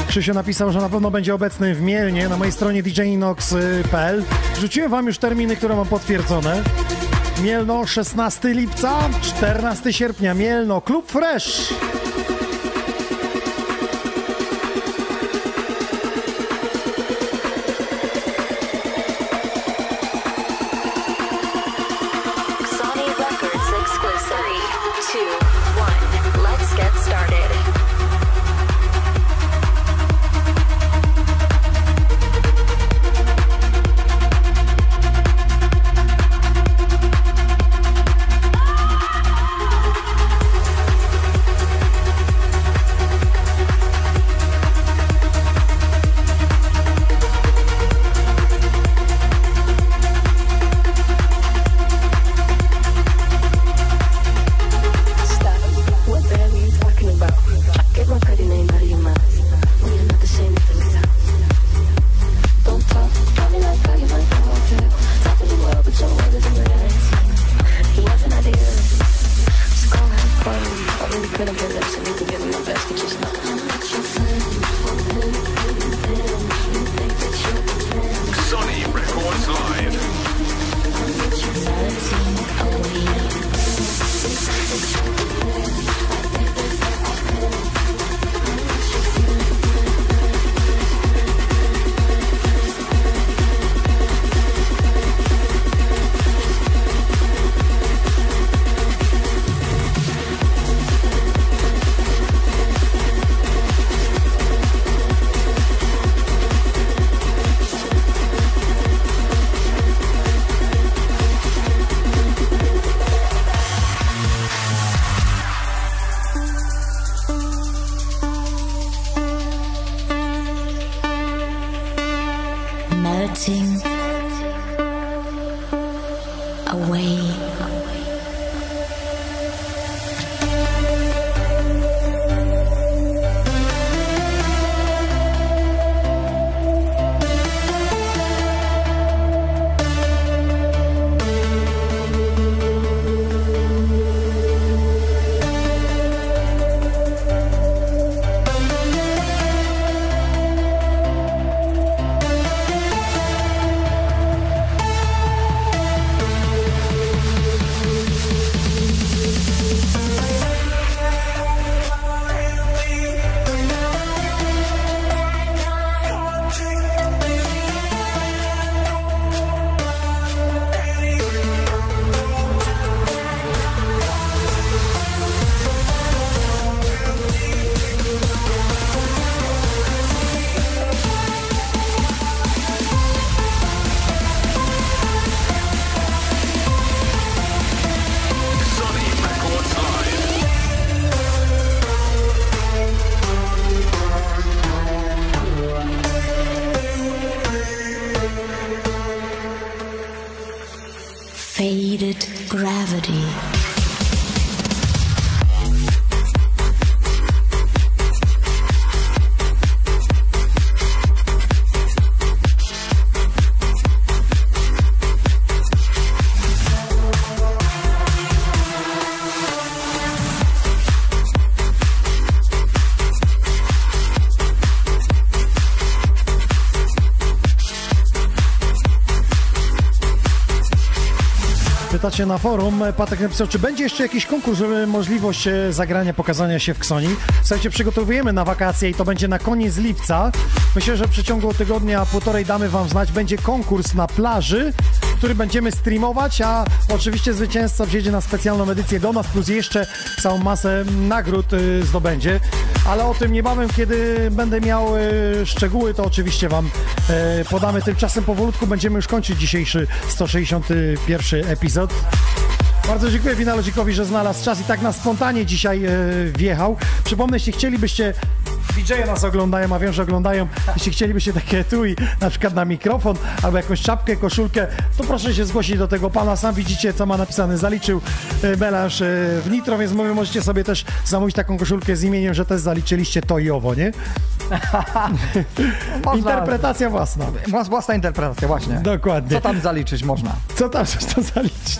Krzysiu napisał, że na pewno będzie obecny w Mielnie na mojej stronie djinox.pl. Wrzuciłem wam już terminy, które mam potwierdzone. Mielno 16 lipca, 14 sierpnia Mielno, Klub Fresh. Pytacie na forum. Patek napisał, czy będzie jeszcze jakiś konkurs, żeby możliwość e, zagrania, pokazania się w Ksoni. Słuchajcie, przygotowujemy na wakacje i to będzie na koniec lipca. Myślę, że w przeciągu tygodnia, półtorej damy wam znać. Będzie konkurs na plaży, który będziemy streamować, a oczywiście zwycięzca wjedzie na specjalną edycję do nas, plus jeszcze całą masę nagród y, zdobędzie. Ale o tym niebawem, kiedy będę miał y, szczegóły, to oczywiście wam podamy. Tymczasem powolutku będziemy już kończyć dzisiejszy 161 epizod. Bardzo dziękuję Winalodzikowi, że znalazł czas i tak na spontanie dzisiaj e, wjechał. Przypomnę, jeśli chcielibyście, DJ-e nas oglądają, a wiem, że oglądają, jeśli chcielibyście takie etui, na przykład na mikrofon, albo jakąś czapkę, koszulkę, to proszę się zgłosić do tego pana. Sam widzicie, co ma napisane. Zaliczył e, melanż e, w Nitro, więc mówię, możecie sobie też zamówić taką koszulkę z imieniem, że też zaliczyliście to i owo, nie? Interpretacja własna. Włas- Własna interpretacja, właśnie. Dokładnie. Co tam zaliczyć można? Co tam to zaliczyć?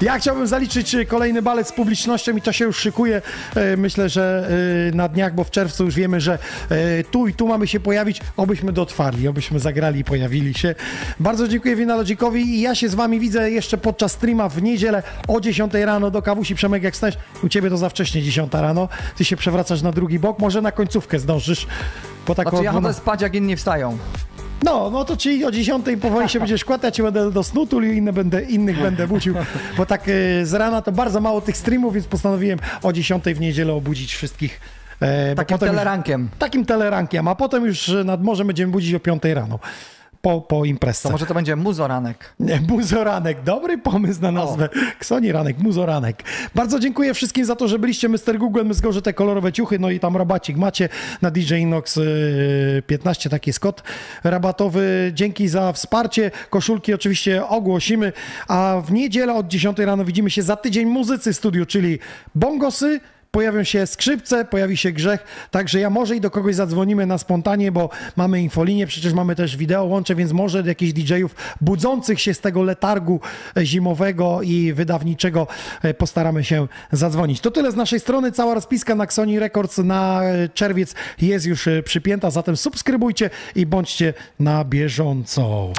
Ja chciałbym zaliczyć e, kolejny balet z publicznością i to się już szykuje. Myślę, że na dniach, bo w czerwcu już wiemy, że e, tu i tu mamy się pojawić, obyśmy dotrwali, obyśmy zagrali i pojawili się. Bardzo dziękuję Winalodzikowi i ja się z wami widzę jeszcze podczas streama w niedzielę o 10 rano do kawusi. Przemek, jak stać? U ciebie to za wcześnie 10 rano. Ty się przewracasz na drugi bok, może na końcówkę zdążysz. Bo tak Znaczy ja chodzę 12 spać, jak inni wstają. no, no to ci o 10 powoli się będziesz kładł, ja cię będę do snu tulił, inne będę, innych będę budził, bo tak e, z rana to bardzo mało tych streamów, więc postanowiłem o 10 w niedzielę obudzić wszystkich. E, Takim potem już- telerankiem. Takim telerankiem, a potem już nad morzem będziemy budzić o 5 rano. Po, po imprezce. To może to będzie muzoranek. Nie, muzoranek. Dobry pomysł na nazwę. Ksoni Ranek, muzoranek. Bardzo dziękuję wszystkim za to, że byliście Mr. Google, my zgorzę te kolorowe ciuchy, no i tam rabacik macie na DJ Inox y, 15, taki jest kod rabatowy. Dzięki za wsparcie. Koszulki oczywiście ogłosimy, a w niedzielę od 10 rano widzimy się za tydzień muzycy w studiu, czyli bongosy, Pojawią się skrzypce, pojawi się grzech, także ja może i do kogoś zadzwonimy na spontanie, bo mamy infolinię, przecież mamy też wideo łącze, więc może jakichś DJ-ów budzących się z tego letargu e, zimowego i wydawniczego e, postaramy się zadzwonić. To tyle z naszej strony, cała rozpiska na Sony Records na e, czerwiec jest już przypięta, zatem subskrybujcie i bądźcie na bieżąco.